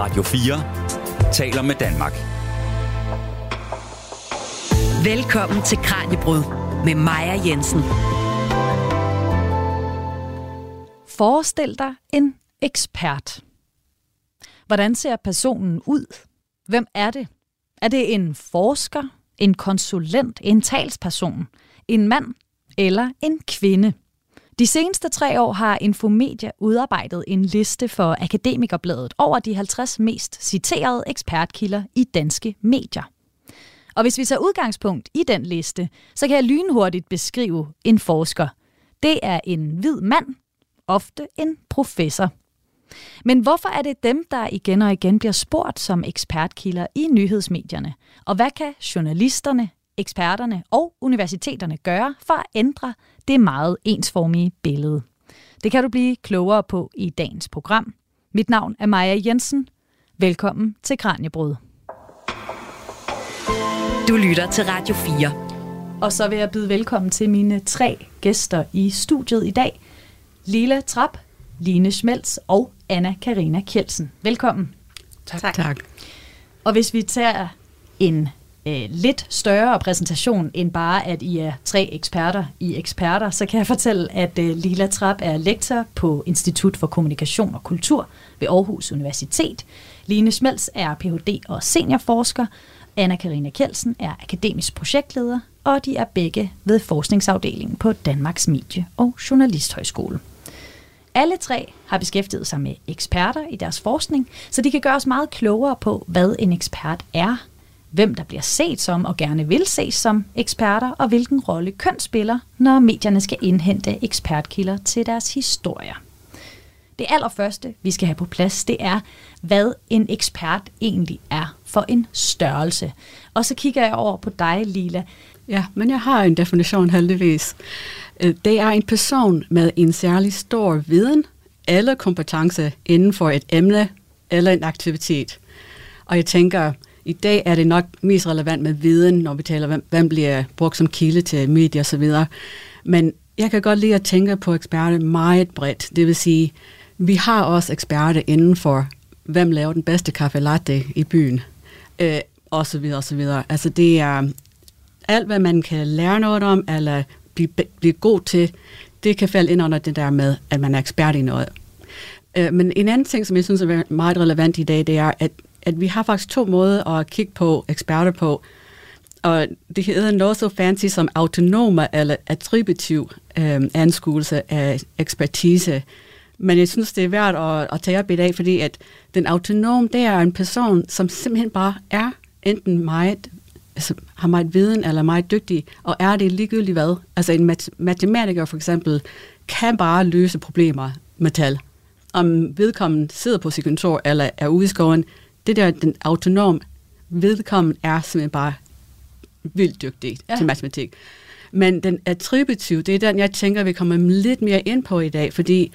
Radio 4 taler med Danmark. Velkommen til Kranjebrud med Maja Jensen. Forestil dig en ekspert. Hvordan ser personen ud? Hvem er det? Er det en forsker, en konsulent, en talsperson, en mand eller en kvinde? De seneste tre år har Infomedia udarbejdet en liste for Akademikerbladet over de 50 mest citerede ekspertkilder i danske medier. Og hvis vi tager udgangspunkt i den liste, så kan jeg lynhurtigt beskrive en forsker. Det er en hvid mand, ofte en professor. Men hvorfor er det dem, der igen og igen bliver spurgt som ekspertkilder i nyhedsmedierne? Og hvad kan journalisterne, eksperterne og universiteterne gøre for at ændre det meget ensformige billede? Det kan du blive klogere på i dagens program. Mit navn er Maja Jensen. Velkommen til Kranjebrud. Du lytter til Radio 4. Og så vil jeg byde velkommen til mine tre gæster i studiet i dag. Lila Trap, Line Schmelz og Anna Karina Kjeldsen. Velkommen. Tak. tak. Og hvis vi tager en øh, lidt større præsentation end bare, at I er tre eksperter i eksperter, så kan jeg fortælle, at øh, Lila Trap er lektor på Institut for Kommunikation og Kultur ved Aarhus Universitet. Line Smels er Ph.D. og seniorforsker. Anna Karina Kjeldsen er akademisk projektleder, og de er begge ved forskningsafdelingen på Danmarks Medie- og Journalisthøjskole. Alle tre har beskæftiget sig med eksperter i deres forskning, så de kan gøre os meget klogere på, hvad en ekspert er, hvem der bliver set som og gerne vil ses som eksperter, og hvilken rolle køn spiller, når medierne skal indhente ekspertkilder til deres historier. Det allerførste, vi skal have på plads, det er, hvad en ekspert egentlig er for en størrelse. Og så kigger jeg over på dig, Lila. Ja, men jeg har en definition heldigvis. Øh, det er en person med en særlig stor viden eller kompetence inden for et emne eller en aktivitet. Og jeg tænker, i dag er det nok mest relevant med viden, når vi taler, hvem, hvem bliver brugt som kilde til medier osv. Men jeg kan godt lide at tænke på eksperter meget bredt. Det vil sige, vi har også eksperter inden for, hvem laver den bedste kaffe latte i byen, øh, og så videre, og så videre. Altså det er alt, hvad man kan lære noget om, eller blive, blive god til, det kan falde ind under det der med, at man er ekspert i noget. Øh, men en anden ting, som jeg synes er meget relevant i dag, det er, at, at vi har faktisk to måder at kigge på eksperter på. Og det hedder noget så fancy som autonome eller attributiv øh, anskuelse af ekspertise. Men jeg synes, det er værd at, at tage op i dag, fordi at den autonome, det er en person, som simpelthen bare er enten meget, altså har meget viden eller meget dygtig, og er det ligegyldigt hvad. Altså en mat- matematiker for eksempel kan bare løse problemer med tal. Om vedkommende sidder på sit kontor eller er ude i skoven, det der, den autonom, vedkommende er simpelthen bare vildt dygtig ja. til matematik. Men den attributive, det er den, jeg tænker, vi kommer lidt mere ind på i dag, fordi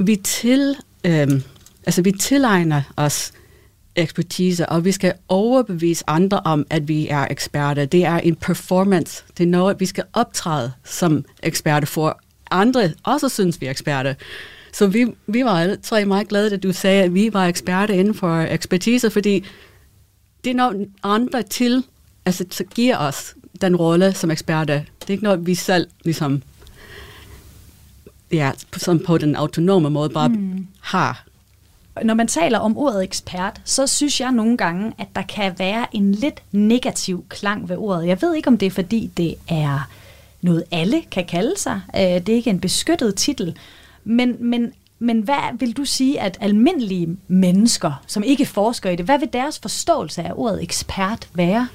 vi, til, øh, altså vi tilegner os ekspertise, og vi skal overbevise andre om, at vi er eksperter. Det er en performance. Det er noget, vi skal optræde som eksperter for. Andre også synes, vi er eksperter. Så vi, vi var alle tre meget glade, at du sagde, at vi var eksperter inden for ekspertise, fordi det er noget andre til, altså giver os den rolle som eksperter. Det er ikke noget, vi selv ligesom ja, som på den autonome måde bare mm. har. Når man taler om ordet ekspert, så synes jeg nogle gange, at der kan være en lidt negativ klang ved ordet. Jeg ved ikke, om det er, fordi det er noget, alle kan kalde sig. Øh, det er ikke en beskyttet titel. Men, men, men hvad vil du sige, at almindelige mennesker, som ikke forsker i det, hvad vil deres forståelse af ordet ekspert være?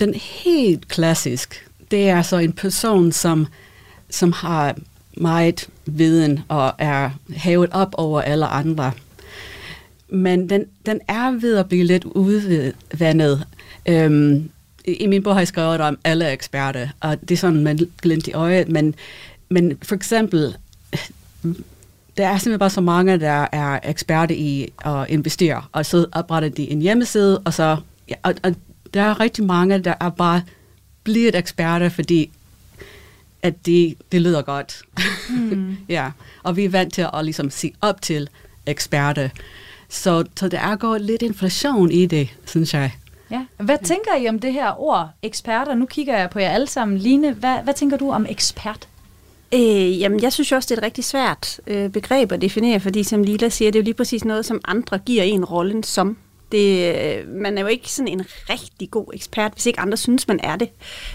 Den helt klassisk, det er så en person, som som har meget viden og er hævet op over alle andre. Men den, den er ved at blive lidt udvandet. Øhm, I min bog har jeg skrevet om alle eksperter, og det er sådan man glint i øjet, men, men for eksempel, der er simpelthen bare så mange, der er eksperter i at investere, og så opretter de en hjemmeside, og så, ja, og, og der er rigtig mange, der er bare blevet eksperter, fordi at det, det lyder godt. Mm. ja, og vi er vant til at ligesom se op til eksperter. Så, så der er gået lidt inflation i det, synes jeg. Ja. Hvad tænker I om det her ord, eksperter? Nu kigger jeg på jer alle sammen. Line, hvad, hvad tænker du om ekspert? Øh, jamen, jeg synes også, det er et rigtig svært øh, begreb at definere, fordi som Lila siger, det er jo lige præcis noget, som andre giver en rollen som. Det, øh, man er jo ikke sådan en rigtig god ekspert, hvis ikke andre synes, man er det.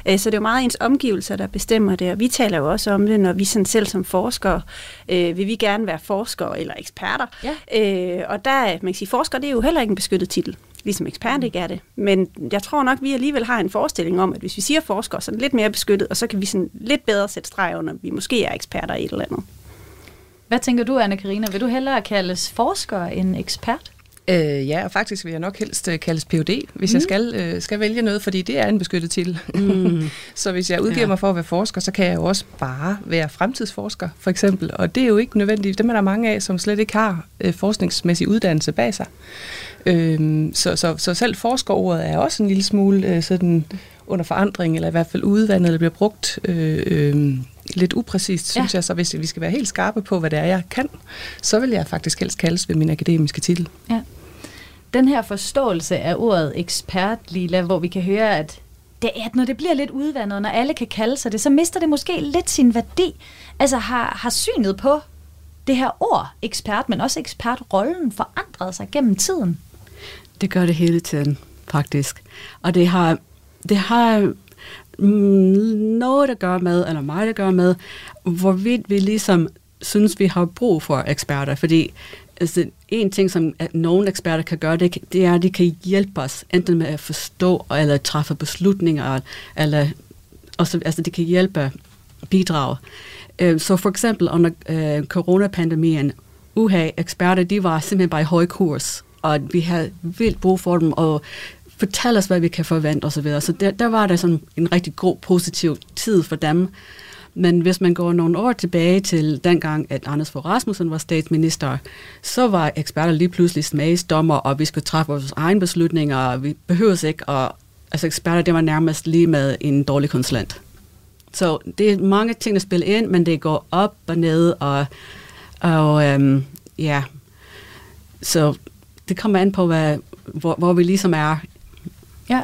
Øh, så det er jo meget ens omgivelser, der bestemmer det, og vi taler jo også om det, når vi sådan selv som forskere, øh, vil vi gerne være forskere eller eksperter. Ja. Øh, og der, man kan sige, forsker, det er jo heller ikke en beskyttet titel ligesom ekspert mm. ikke er det. Men jeg tror nok, vi alligevel har en forestilling om, at hvis vi siger forsker, så er det lidt mere beskyttet, og så kan vi sådan lidt bedre sætte streg under, vi måske er eksperter i et eller andet. Hvad tænker du, anna Karina? Vil du hellere kaldes forsker end ekspert? Øh, ja, og faktisk vil jeg nok helst uh, kaldes PhD, hvis mm. jeg skal, uh, skal vælge noget, fordi det er en beskyttet titel. Mm. så hvis jeg udgiver ja. mig for at være forsker, så kan jeg jo også bare være fremtidsforsker, for eksempel. Og det er jo ikke nødvendigt. Dem er der mange af, som slet ikke har uh, forskningsmæssig uddannelse bag sig. Øh, så, så, så selv forskerordet er også en lille smule uh, sådan under forandring, eller i hvert fald udvandet, eller bliver brugt øh, øh, lidt upræcist, synes ja. jeg. Så hvis vi skal være helt skarpe på, hvad det er, jeg kan, så vil jeg faktisk helst kaldes ved min akademiske titel. Ja. Den her forståelse af ordet ekspert, Lila, hvor vi kan høre, at det, at når det bliver lidt udvandet, når alle kan kalde sig det, så mister det måske lidt sin værdi. Altså har, har synet på det her ord, ekspert, men også ekspertrollen, forandret sig gennem tiden? Det gør det hele tiden, faktisk. Og det har, det har mm, noget at gøre med, eller meget at gøre med, hvorvidt vi ligesom synes, vi har brug for eksperter. Fordi altså, en ting, som at nogle eksperter kan gøre, det, det er, at de kan hjælpe os, enten med at forstå, eller træffe beslutninger, eller også, altså, de kan hjælpe bidrage. Øh, så for eksempel under uh, coronapandemien, UHA eksperter, de var simpelthen bare i høj kurs, og vi havde vildt brug for dem, og fortælle os, hvad vi kan forvente osv. Så, videre. så der, der var der sådan en rigtig god, positiv tid for dem. Men hvis man går nogle år tilbage til dengang, at Anders Fogh Rasmussen var statsminister, så var eksperter lige pludselig smagsdommer, og vi skulle træffe vores egne beslutninger, og vi behøver ikke at... Altså eksperter, det var nærmest lige med en dårlig konsulent. Så det er mange ting, der spiller ind, men det går op og ned, og, og øhm, ja, så det kommer an på, hvad, hvor, hvor vi ligesom er Ja,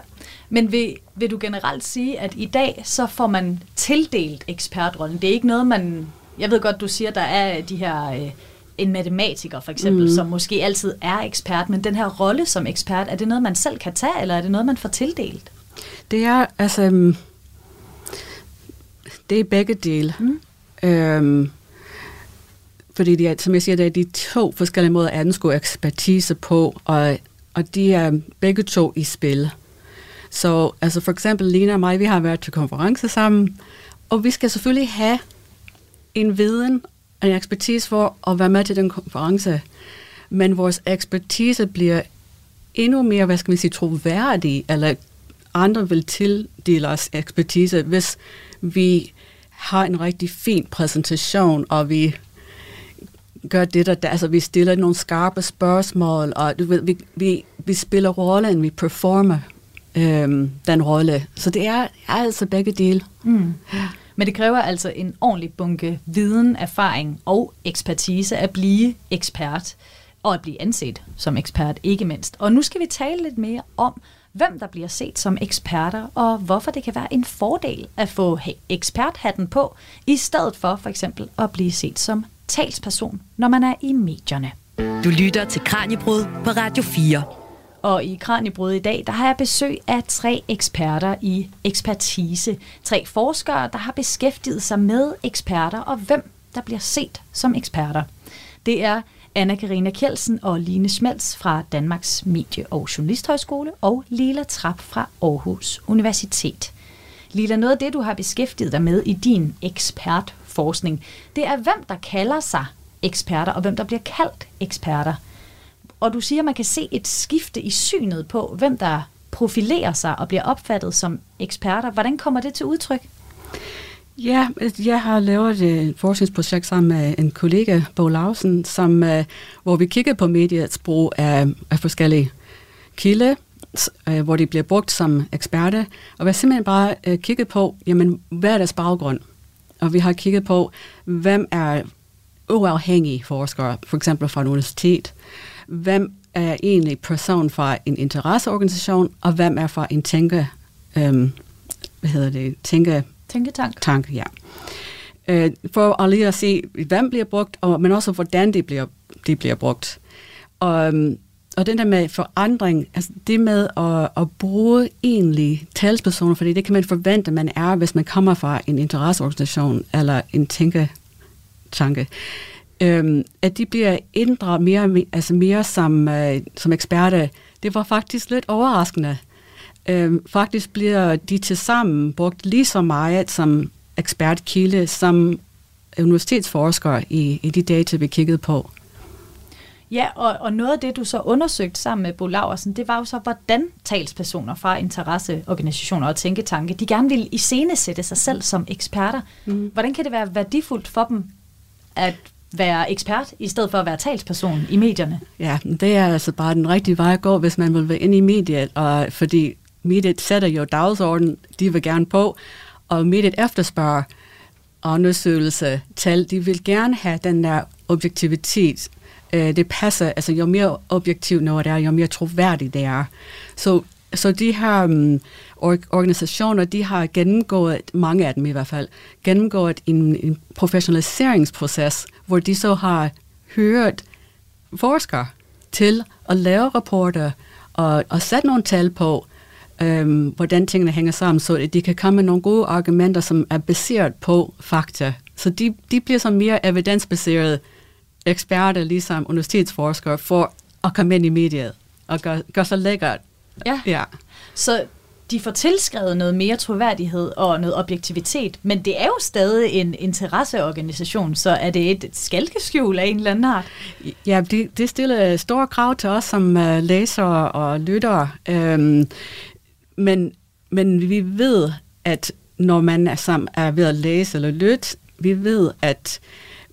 men vil, vil du generelt sige, at i dag så får man tildelt ekspertrollen? Det er ikke noget, man... Jeg ved godt, du siger, der er de her... Øh, en matematiker for eksempel, mm. som måske altid er ekspert, men den her rolle som ekspert, er det noget, man selv kan tage, eller er det noget, man får tildelt? Det er, altså... Mm, det er begge dele. Mm. Øhm, fordi de som jeg siger, det er de to forskellige måder at anskue ekspertise på, og, og de er begge to i spil. Så altså for eksempel Lina og mig, vi har været til konference sammen, og vi skal selvfølgelig have en viden og en ekspertise for at være med til den konference. Men vores ekspertise bliver endnu mere, hvad skal man sige, troværdig, eller andre vil tildele os ekspertise, hvis vi har en rigtig fin præsentation, og vi gør det der, altså vi stiller nogle skarpe spørgsmål, og du ved, vi, vi, vi spiller rollen, vi performer øhm, den rolle. Så det er, er altså begge dele. Mm. Men det kræver altså en ordentlig bunke viden, erfaring og ekspertise at blive ekspert, og at blive anset som ekspert, ikke mindst. Og nu skal vi tale lidt mere om, hvem der bliver set som eksperter, og hvorfor det kan være en fordel at få eksperthatten på, i stedet for for eksempel at blive set som talsperson, når man er i medierne. Du lytter til Kranjebrud på Radio 4. Og i Kranjebrud i dag, der har jeg besøg af tre eksperter i ekspertise. Tre forskere, der har beskæftiget sig med eksperter og hvem der bliver set som eksperter. Det er anna Karina Kjeldsen og Line Schmelz fra Danmarks Medie- og Journalisthøjskole og Lila Trap fra Aarhus Universitet. Lila, noget af det, du har beskæftiget dig med i din forskning, det er, hvem der kalder sig eksperter, og hvem der bliver kaldt eksperter – og du siger, at man kan se et skifte i synet på, hvem der profilerer sig og bliver opfattet som eksperter. Hvordan kommer det til udtryk? Ja, jeg har lavet et øh, forskningsprojekt sammen med en kollega, Bo Lausen, som, øh, hvor vi kigger på mediets brug af, af forskellige kilder, øh, hvor de bliver brugt som eksperter, og vi har simpelthen bare kigget på, jamen, hvad er deres baggrund? Og vi har kigget på, hvem er uafhængige forskere, for eksempel fra et universitet, hvem er egentlig person fra en interesseorganisation, og hvem er fra en tænke, øhm, hvad hedder det, tænke, Tænketank. tank, ja. Øh, for at lige at se, hvem bliver brugt, og, men også hvordan de bliver, de bliver brugt. Og, øhm, og den der med forandring, altså det med at, at bruge egentlig talspersoner, fordi det kan man forvente, man er, hvis man kommer fra en interesseorganisation eller en tænketanke, øhm, at de bliver inddraget mere, altså mere som, øh, som eksperter. Det var faktisk lidt overraskende. Øhm, faktisk bliver de til sammen brugt lige så meget som ekspertkilde, som universitetsforskere i, i de data, vi kiggede på. Ja, og, og noget af det, du så undersøgte sammen med Bo Laversen, det var jo så, hvordan talspersoner fra interesseorganisationer og tænketanke, de gerne vil iscenesætte sig selv som eksperter. Mm. Hvordan kan det være værdifuldt for dem at være ekspert, i stedet for at være talsperson i medierne? Ja, det er altså bare den rigtige vej at gå, hvis man vil være inde i mediet, og fordi mediet sætter jo dagsordenen, de vil gerne på, og mediet efterspørger undersøgelse, tal, de vil gerne have den der objektivitet. Øh, det passer, altså jo mere objektivt noget er, jo mere troværdigt det er. Så, så de her um, organisationer, de har gennemgået, mange af dem i hvert fald, gennemgået en, en professionaliseringsproces, hvor de så har hørt forskere til at lave rapporter og, og sætte nogle tal på, øhm, hvordan tingene hænger sammen, så de kan komme med nogle gode argumenter, som er baseret på fakta. Så de, de bliver så mere evidensbaserede eksperter, ligesom universitetsforskere, for at komme ind i mediet og gøre, gør så lækkert. Ja. ja. Så de får tilskrevet noget mere troværdighed og noget objektivitet, men det er jo stadig en interesseorganisation, så er det et skalkeskjul af en eller anden art? Ja, det, det stiller store krav til os som uh, læsere og lyttere. Øhm, men, men vi ved, at når man er, som er ved at læse eller lytte, vi ved, at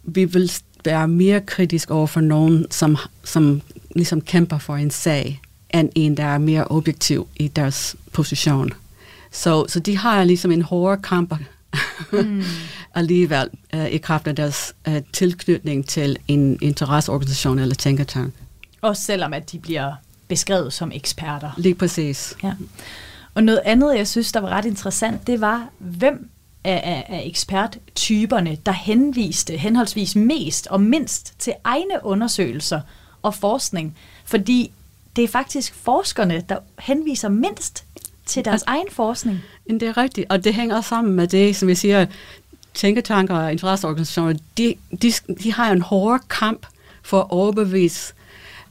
vi vil være mere kritisk over for nogen, som, som ligesom kæmper for en sag, end en, der er mere objektiv i deres position. Så, så de har ligesom en hårdere kamp mm. alligevel uh, i kraft af deres uh, tilknytning til en interesseorganisation eller tænketank. Også selvom at de bliver beskrevet som eksperter. Lige præcis. Ja. Og noget andet, jeg synes, der var ret interessant, det var, hvem af, af, af eksperttyperne, der henviste henholdsvis mest og mindst til egne undersøgelser og forskning. Fordi det er faktisk forskerne, der henviser mindst til deres ja. egen forskning. Det er rigtigt, og det hænger sammen med det, som vi siger, tænketanker og interesseorganisationer, de, de, de har en hård kamp for at overbevise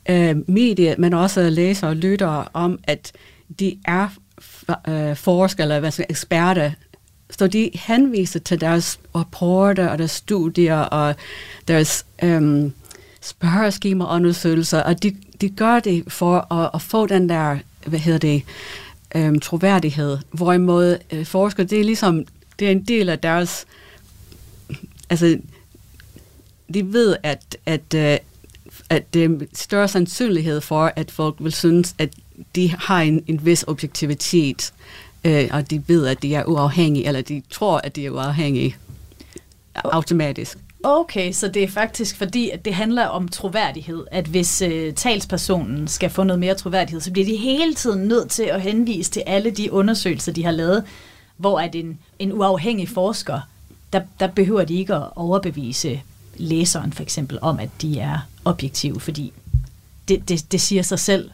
øh, medier, men også læsere og lyttere om, at de er øh, forskere eller hvad skal, eksperter, så de henviser til deres rapporter og deres studier og deres øhm, spørgeskemaer og undersøgelser, og de, de gør det for at, at få den der, hvad hedder det, øhm, troværdighed, hvorimod øh, forskere, det er ligesom, det er en del af deres, altså, de ved, at, at, øh, at det er større sandsynlighed for, at folk vil synes, at de har en, en vis objektivitet, øh, og de ved, at de er uafhængige, eller de tror, at de er uafhængige automatisk. Okay, så det er faktisk fordi, at det handler om troværdighed, at hvis øh, talspersonen skal få noget mere troværdighed, så bliver de hele tiden nødt til at henvise til alle de undersøgelser, de har lavet, hvor at en, en uafhængig forsker, der, der behøver de ikke at overbevise læseren for eksempel om, at de er objektive, fordi det, det, det siger sig selv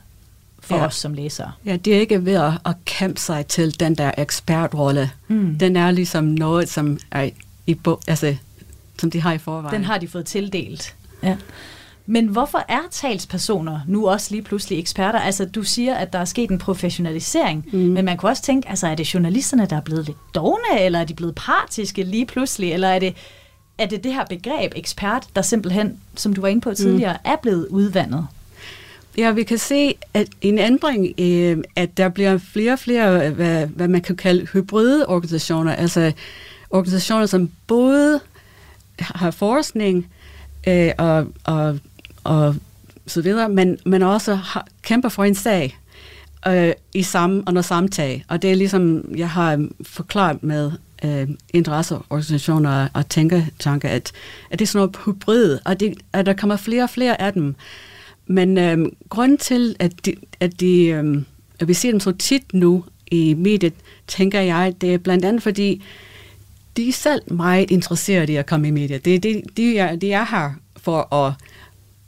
for ja. os som læsere. Ja, det er ikke ved at, at kæmpe sig til den der ekspertrolle. Mm. Den er ligesom noget, som er i bog, altså, som de har i forvejen. Den har de fået tildelt. Ja. Men hvorfor er talspersoner nu også lige pludselig eksperter? Altså, du siger, at der er sket en professionalisering, mm. men man kunne også tænke, altså, er det journalisterne, der er blevet lidt dogne, eller er de blevet partiske lige pludselig, eller er det, er det det her begreb ekspert, der simpelthen, som du var inde på tidligere, mm. er blevet udvandet? Ja, vi kan se at en ændring, øh, at der bliver flere og flere, hvad, hvad man kan kalde hybride organisationer, altså organisationer, som både har forskning øh, og, og, og så videre, men, men også har, kæmper for en sag øh, i samme, under samme tag. Og det er ligesom, jeg har forklaret med øh, interesseorganisationer og tænketanke, at, at det er sådan noget hybrid, og det, at der kommer flere og flere af dem. Men øh, grunden til, at, de, at, de, øh, at vi ser dem så tit nu i mediet, tænker jeg, det er blandt andet fordi, de er selv meget interesserede i at komme i mediet. Det, det, de, er, de er her for at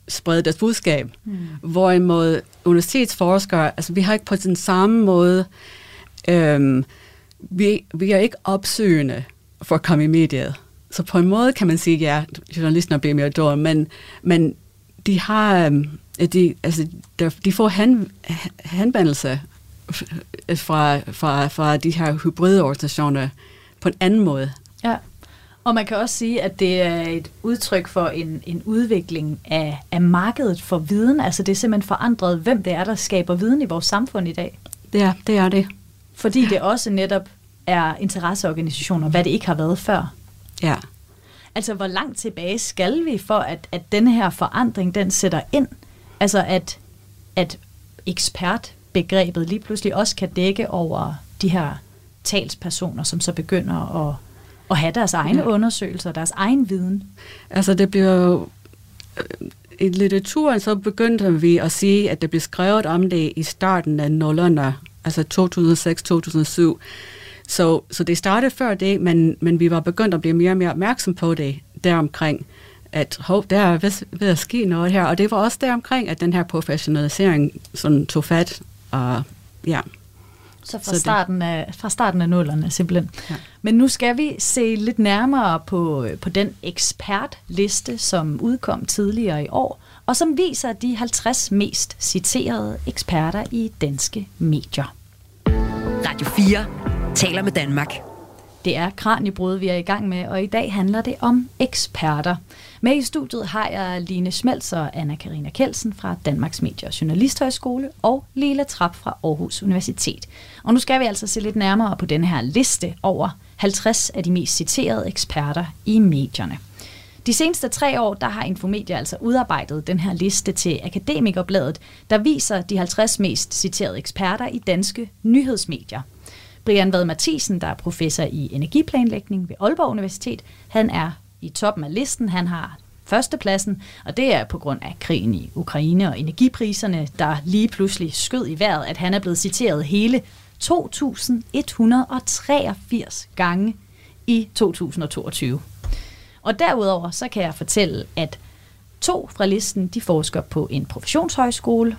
sprede deres budskab. Mm. Hvorimod universitetsforskere, altså vi har ikke på den samme måde, øhm, vi, vi er ikke opsøgende for at komme i mediet. Så på en måde kan man sige, ja, journalisten bliver mere dårlig, men, men de har, øhm, de, altså, de får hen, fra, fra, fra de her hybride organisationer på en anden måde. Ja. Og man kan også sige, at det er et udtryk for en, en udvikling af, af markedet for viden. Altså det er simpelthen forandret, hvem det er, der skaber viden i vores samfund i dag. Ja, det er det. Fordi det også netop er interesseorganisationer, hvad det ikke har været før. Ja. Altså, hvor langt tilbage skal vi for, at, at denne her forandring, den sætter ind? Altså, at, at ekspertbegrebet lige pludselig også kan dække over de her talspersoner, som så begynder at, at have deres egne ja. undersøgelser, deres egen viden. Altså det bliver jo i litteraturen så begyndte vi at sige, at det blev skrevet om det i starten af nullerne, altså 2006-2007. Så, så det startede før det, men, men vi var begyndt at blive mere og mere opmærksom på det deromkring, at hov, der er ved, ved at ske noget her. Og det var også deromkring, at den her professionalisering sådan tog fat. Og ja, så fra, så starten, af, fra starten af nullerne simpelthen. Ja. Men nu skal vi se lidt nærmere på, på den ekspertliste, som udkom tidligere i år, og som viser de 50 mest citerede eksperter i danske medier. Radio 4 taler med Danmark. Det er Kranjebrud, vi er i gang med, og i dag handler det om eksperter. Med i studiet har jeg Line Schmelz og Anna-Karina Kelsen fra Danmarks Medie- og Journalisthøjskole og Lila Trap fra Aarhus Universitet. Og nu skal vi altså se lidt nærmere på den her liste over 50 af de mest citerede eksperter i medierne. De seneste tre år, der har Infomedia altså udarbejdet den her liste til Akademikerbladet, der viser de 50 mest citerede eksperter i danske nyhedsmedier. Brian Vad Mathisen, der er professor i energiplanlægning ved Aalborg Universitet, han er i toppen af listen. Han har førstepladsen, og det er på grund af krigen i Ukraine og energipriserne, der lige pludselig skød i vejret, at han er blevet citeret hele 2.183 gange i 2022. Og derudover så kan jeg fortælle, at to fra listen de forsker på en professionshøjskole.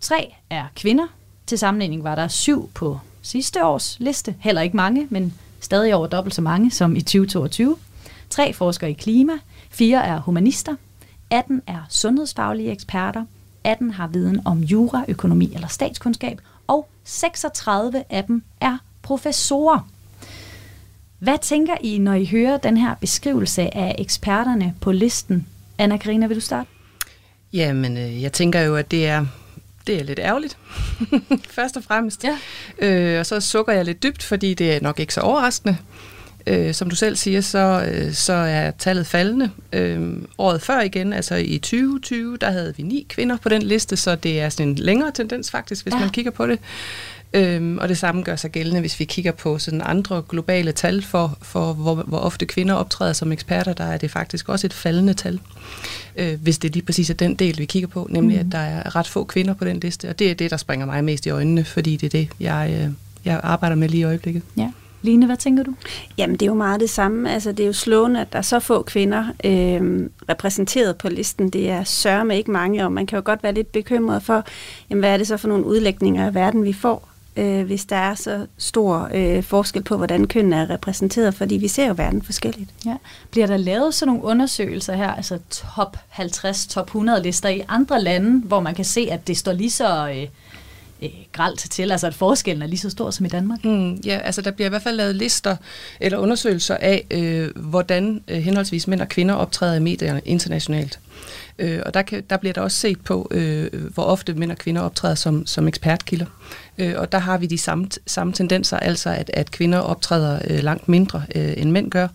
Tre er kvinder. Til sammenligning var der syv på sidste års liste. Heller ikke mange, men stadig over dobbelt så mange som i 2022. Tre forsker i klima, fire er humanister, 18 er sundhedsfaglige eksperter, 18 har viden om jura, økonomi eller statskundskab, og 36 af dem er professorer. Hvad tænker I, når I hører den her beskrivelse af eksperterne på listen? Anna-Karina, vil du starte? Jamen, øh, jeg tænker jo, at det er det er lidt ærgerligt, først og fremmest. Ja. Øh, og så sukker jeg lidt dybt, fordi det er nok ikke så overraskende. Øh, som du selv siger, så, øh, så er tallet faldende. Øh, året før igen, altså i 2020, der havde vi ni kvinder på den liste, så det er sådan en længere tendens faktisk, hvis ja. man kigger på det. Øhm, og det samme gør sig gældende, hvis vi kigger på sådan andre globale tal for, for hvor, hvor ofte kvinder optræder som eksperter, der er det faktisk også et faldende tal. Øh, hvis det lige præcis er den del, vi kigger på, nemlig mm. at der er ret få kvinder på den liste. Og det er det, der springer mig mest i øjnene, fordi det er det, jeg, øh, jeg arbejder med lige i øjeblikket. Ja. Line, hvad tænker du? Jamen, det er jo meget det samme. Altså, det er jo slående, at der er så få kvinder øh, repræsenteret på listen. Det er sørme ikke mange, og man kan jo godt være lidt bekymret for, jamen, hvad er det så for nogle udlægninger af verden, vi får, øh, hvis der er så stor øh, forskel på, hvordan kønnene er repræsenteret, fordi vi ser jo verden forskelligt. Ja. Bliver der lavet sådan nogle undersøgelser her, altså top 50, top 100 lister i andre lande, hvor man kan se, at det står lige så... Øh, øh, gralt til, altså at forskellen er lige så stor som i Danmark? Mm, ja, altså der bliver i hvert fald lavet lister eller undersøgelser af, øh, hvordan øh, henholdsvis mænd og kvinder optræder i medierne internationalt. Øh, og der, kan, der bliver der også set på, øh, hvor ofte mænd og kvinder optræder som, som ekspertkilder. Øh, og der har vi de samme, samme tendenser, altså at, at kvinder optræder øh, langt mindre øh, end mænd gør,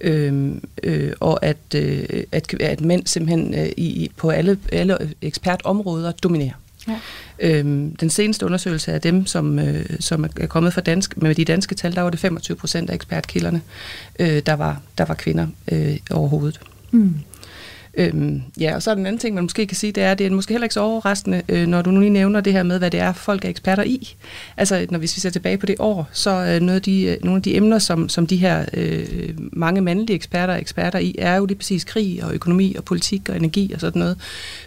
øh, øh, og at, øh, at, at mænd simpelthen øh, i, på alle, alle ekspertområder dominerer. Ja. Øhm, den seneste undersøgelse af dem, som, øh, som er kommet fra dansk, med de danske tal, der var det 25 procent af ekspertkilderne, øh, der, var, der var kvinder øh, overhovedet. Mm. Øhm, ja, og så er den anden ting, man måske kan sige, det er, at det er måske heller ikke så overraskende, øh, når du nu lige nævner det her med, hvad det er, folk er eksperter i. Altså, når hvis vi ser tilbage på det år, så er noget af de, øh, nogle af de emner, som, som de her øh, mange mandlige eksperter er eksperter i, er jo lige præcis krig og økonomi og politik og energi og sådan noget,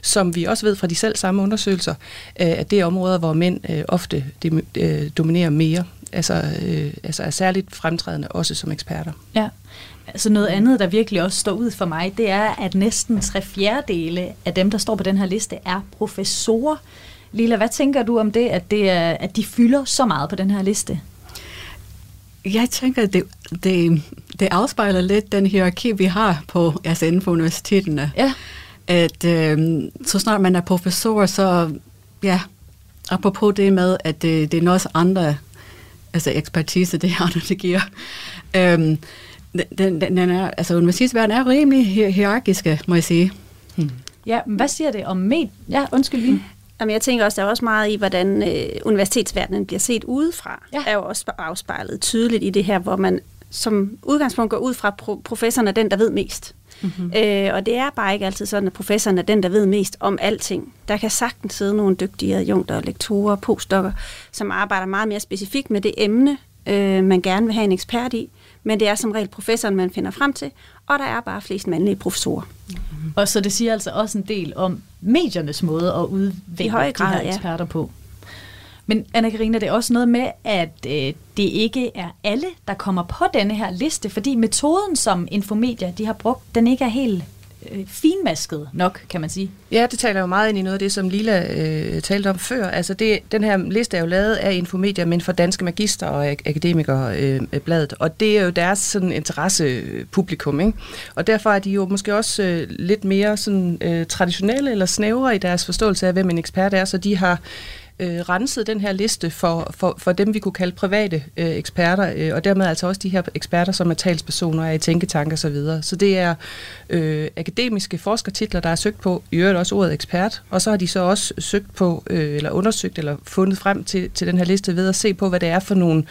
som vi også ved fra de selv samme undersøgelser, øh, at det er områder, hvor mænd øh, ofte de, øh, dominerer mere altså, øh, altså er særligt fremtrædende også som eksperter. Ja. Altså noget andet, der virkelig også står ud for mig, det er, at næsten tre fjerdedele af dem, der står på den her liste, er professorer. Lila, hvad tænker du om det, at, det er, at de fylder så meget på den her liste? Jeg tænker, at det, det, det afspejler lidt den hierarki, vi har på, altså inden for universiteterne. Ja. At øh, så snart man er professor, så ja, apropos det med, at det, det er noget andre, altså ekspertise, det andre, det giver. Øh, den, den, den er, altså universitetsverdenen er rimelig hierarkiske, må jeg sige. Hmm. Ja, hvad siger det om med? Ja, undskyld lige. Jamen, jeg tænker også, der er også meget i, hvordan øh, universitetsverdenen bliver set udefra. Ja. er jo også afspejlet tydeligt i det her, hvor man som udgangspunkt går ud fra, at professoren er den, der ved mest. Mm-hmm. Øh, og det er bare ikke altid sådan, at professoren er den, der ved mest om alting. Der kan sagtens sidde nogle dygtige adjunkter, lektorer, postdokker, som arbejder meget mere specifikt med det emne, øh, man gerne vil have en ekspert i men det er som regel professoren, man finder frem til, og der er bare flest mandlige professorer. Mm-hmm. Og så det siger altså også en del om mediernes måde at udvikle grad, de her eksperter ja. på. Men Anna-Karina, det er også noget med, at øh, det ikke er alle, der kommer på denne her liste, fordi metoden, som Infomedia de har brugt, den ikke er helt øh, finmasket nok, kan man sige. Ja, det taler jo meget ind i noget af det, som Lila øh, talte om før. Altså det, den her liste er jo lavet af Infomedia, men for danske magister og ak- akademikere øh, bladet, og det er jo deres sådan interessepublikum, ikke? Og derfor er de jo måske også øh, lidt mere sådan øh, traditionelle eller snævre i deres forståelse af, hvem en ekspert er, så de har øh, renset den her liste for, for, for dem, vi kunne kalde private øh, eksperter, øh, og dermed altså også de her eksperter, som er talspersoner, er i tænketanke og så videre. Så det er øh, akademiske forskertitler, der er søgt på, i øvrigt også ordet ekspert, og så har de så også søgt på, øh, eller undersøgt, eller fundet frem til, til den her liste ved at se på, hvad det er for nogle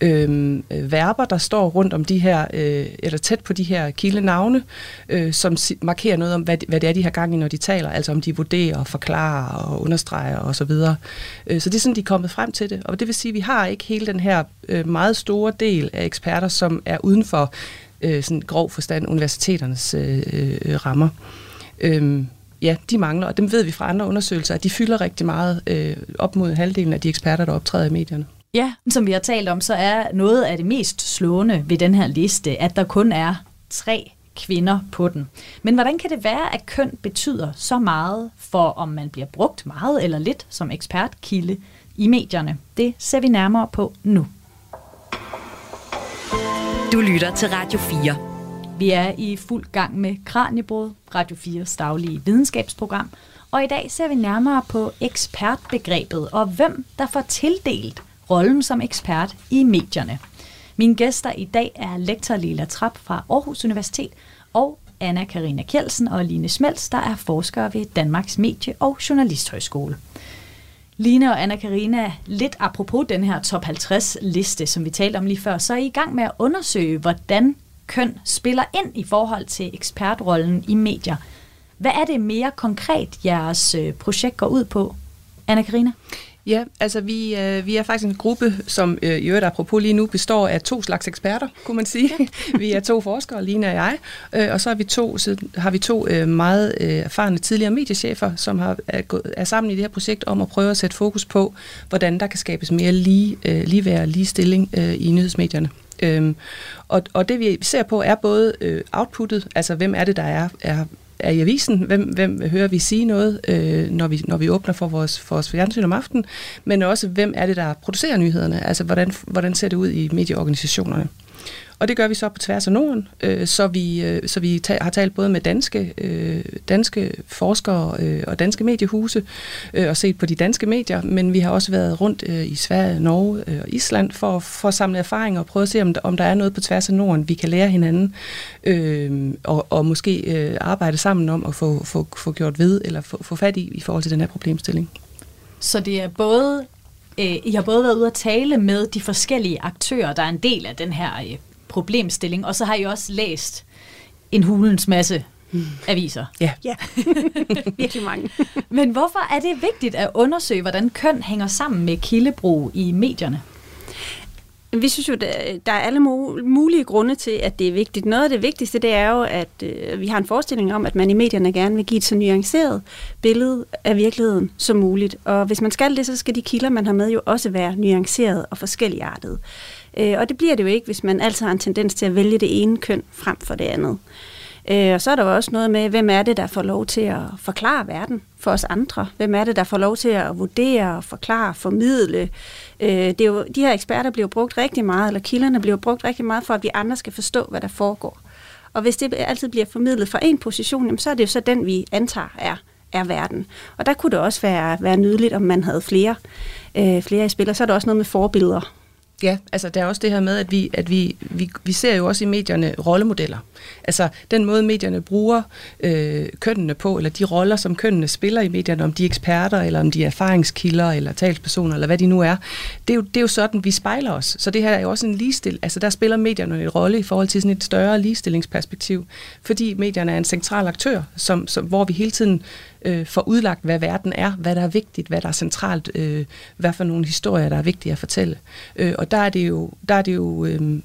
øh, verber, der står rundt om de her, øh, eller tæt på de her kildenavne, øh, som markerer noget om, hvad, hvad det er, de har gang i, når de taler, altså om de vurderer, forklarer og understreger osv. Så, videre. øh, så det er sådan, de er kommet frem til det. Og det vil sige, at vi har ikke hele den her øh, meget store del af eksperter, som er uden for øh, sådan grov forstand universiteternes øh, øh, rammer. Øh, ja, de mangler, og dem ved vi fra andre undersøgelser, at de fylder rigtig meget øh, op mod halvdelen af de eksperter, der optræder i medierne. Ja, som vi har talt om, så er noget af det mest slående ved den her liste, at der kun er tre kvinder på den. Men hvordan kan det være, at køn betyder så meget for, om man bliver brugt meget eller lidt som ekspertkilde i medierne? Det ser vi nærmere på nu. Du lytter til Radio 4. Vi er i fuld gang med Kranjebrud, Radio 4's daglige videnskabsprogram, og i dag ser vi nærmere på ekspertbegrebet og hvem der får tildelt rollen som ekspert i medierne. Mine gæster i dag er lektor Lila Trap fra Aarhus Universitet og Anna Karina Kjeldsen og Line Smels, der er forskere ved Danmarks Medie- og Journalisthøjskole. Line og Anna Karina, lidt apropos den her top 50 liste, som vi talte om lige før, så er I i gang med at undersøge, hvordan køn spiller ind i forhold til ekspertrollen i medier. Hvad er det mere konkret, jeres øh, projekt går ud på? Anna Karina? Ja, altså vi, øh, vi er faktisk en gruppe, som øh, i øvrigt apropos lige nu består af to slags eksperter, kunne man sige. vi er to forskere, Lina og jeg, øh, og så har vi to, så har vi to øh, meget øh, erfarne tidligere mediechefer, som har, er, gået, er sammen i det her projekt om at prøve at sætte fokus på, hvordan der kan skabes mere lige, øh, ligeværd og ligestilling øh, i nyhedsmedierne. Øhm, og, og det vi ser på er både øh, outputtet, altså hvem er det, der er, er er i avisen, hvem, hvem hører vi sige noget, øh, når, vi, når vi åbner for vores, for vores fjernsyn om aftenen, men også hvem er det, der producerer nyhederne, altså hvordan, hvordan ser det ud i medieorganisationerne. Og det gør vi så på tværs af Norden, øh, så vi, øh, så vi ta- har talt både med danske, øh, danske forskere øh, og danske mediehuse øh, og set på de danske medier, men vi har også været rundt øh, i Sverige, Norge øh, og Island for, for at samle erfaringer og prøve at se, om der, om der er noget på tværs af Norden, vi kan lære hinanden øh, og, og måske øh, arbejde sammen om at få, få, få gjort ved eller få, få fat i i forhold til den her problemstilling. Så det er både, øh, I har både været ude at tale med de forskellige aktører, der er en del af den her øh, problemstilling, og så har I også læst en hulens masse aviser. Ja. Ja, virkelig mange. Men hvorfor er det vigtigt at undersøge, hvordan køn hænger sammen med kildebrug i medierne? Vi synes jo, der der er alle mulige grunde til, at det er vigtigt. Noget af det vigtigste, det er jo, at øh, vi har en forestilling om, at man i medierne gerne vil give et så nuanceret billede af virkeligheden som muligt. Og hvis man skal det, så skal de kilder, man har med, jo også være nuanceret og forskelligartet. Øh, og det bliver det jo ikke, hvis man altid har en tendens til at vælge det ene køn frem for det andet. Øh, og så er der jo også noget med, hvem er det, der får lov til at forklare verden for os andre? Hvem er det, der får lov til at vurdere, forklare, formidle? Øh, det er jo, de her eksperter bliver brugt rigtig meget, eller kilderne bliver brugt rigtig meget, for at vi andre skal forstå, hvad der foregår. Og hvis det altid bliver formidlet fra en position, jamen, så er det jo så den, vi antager er, er verden. Og der kunne det også være, være nydeligt, om man havde flere, øh, flere i spil. Og så er der også noget med forbilleder. Ja, altså der er også det her med, at vi, at vi, vi, vi ser jo også i medierne rollemodeller. Altså den måde, medierne bruger øh, kønnene på, eller de roller, som kønnene spiller i medierne, om de er eksperter, eller om de er erfaringskilder, eller talspersoner, eller hvad de nu er, det er jo, det er jo sådan, vi spejler os. Så det her er jo også en ligestil. Altså der spiller medierne en rolle i forhold til sådan et større ligestillingsperspektiv, fordi medierne er en central aktør, som, som, hvor vi hele tiden øh, får udlagt, hvad verden er, hvad der er vigtigt, hvad der er centralt, øh, hvad for nogle historier, der er vigtige at fortælle. Øh, og der er det jo, der er det jo øh,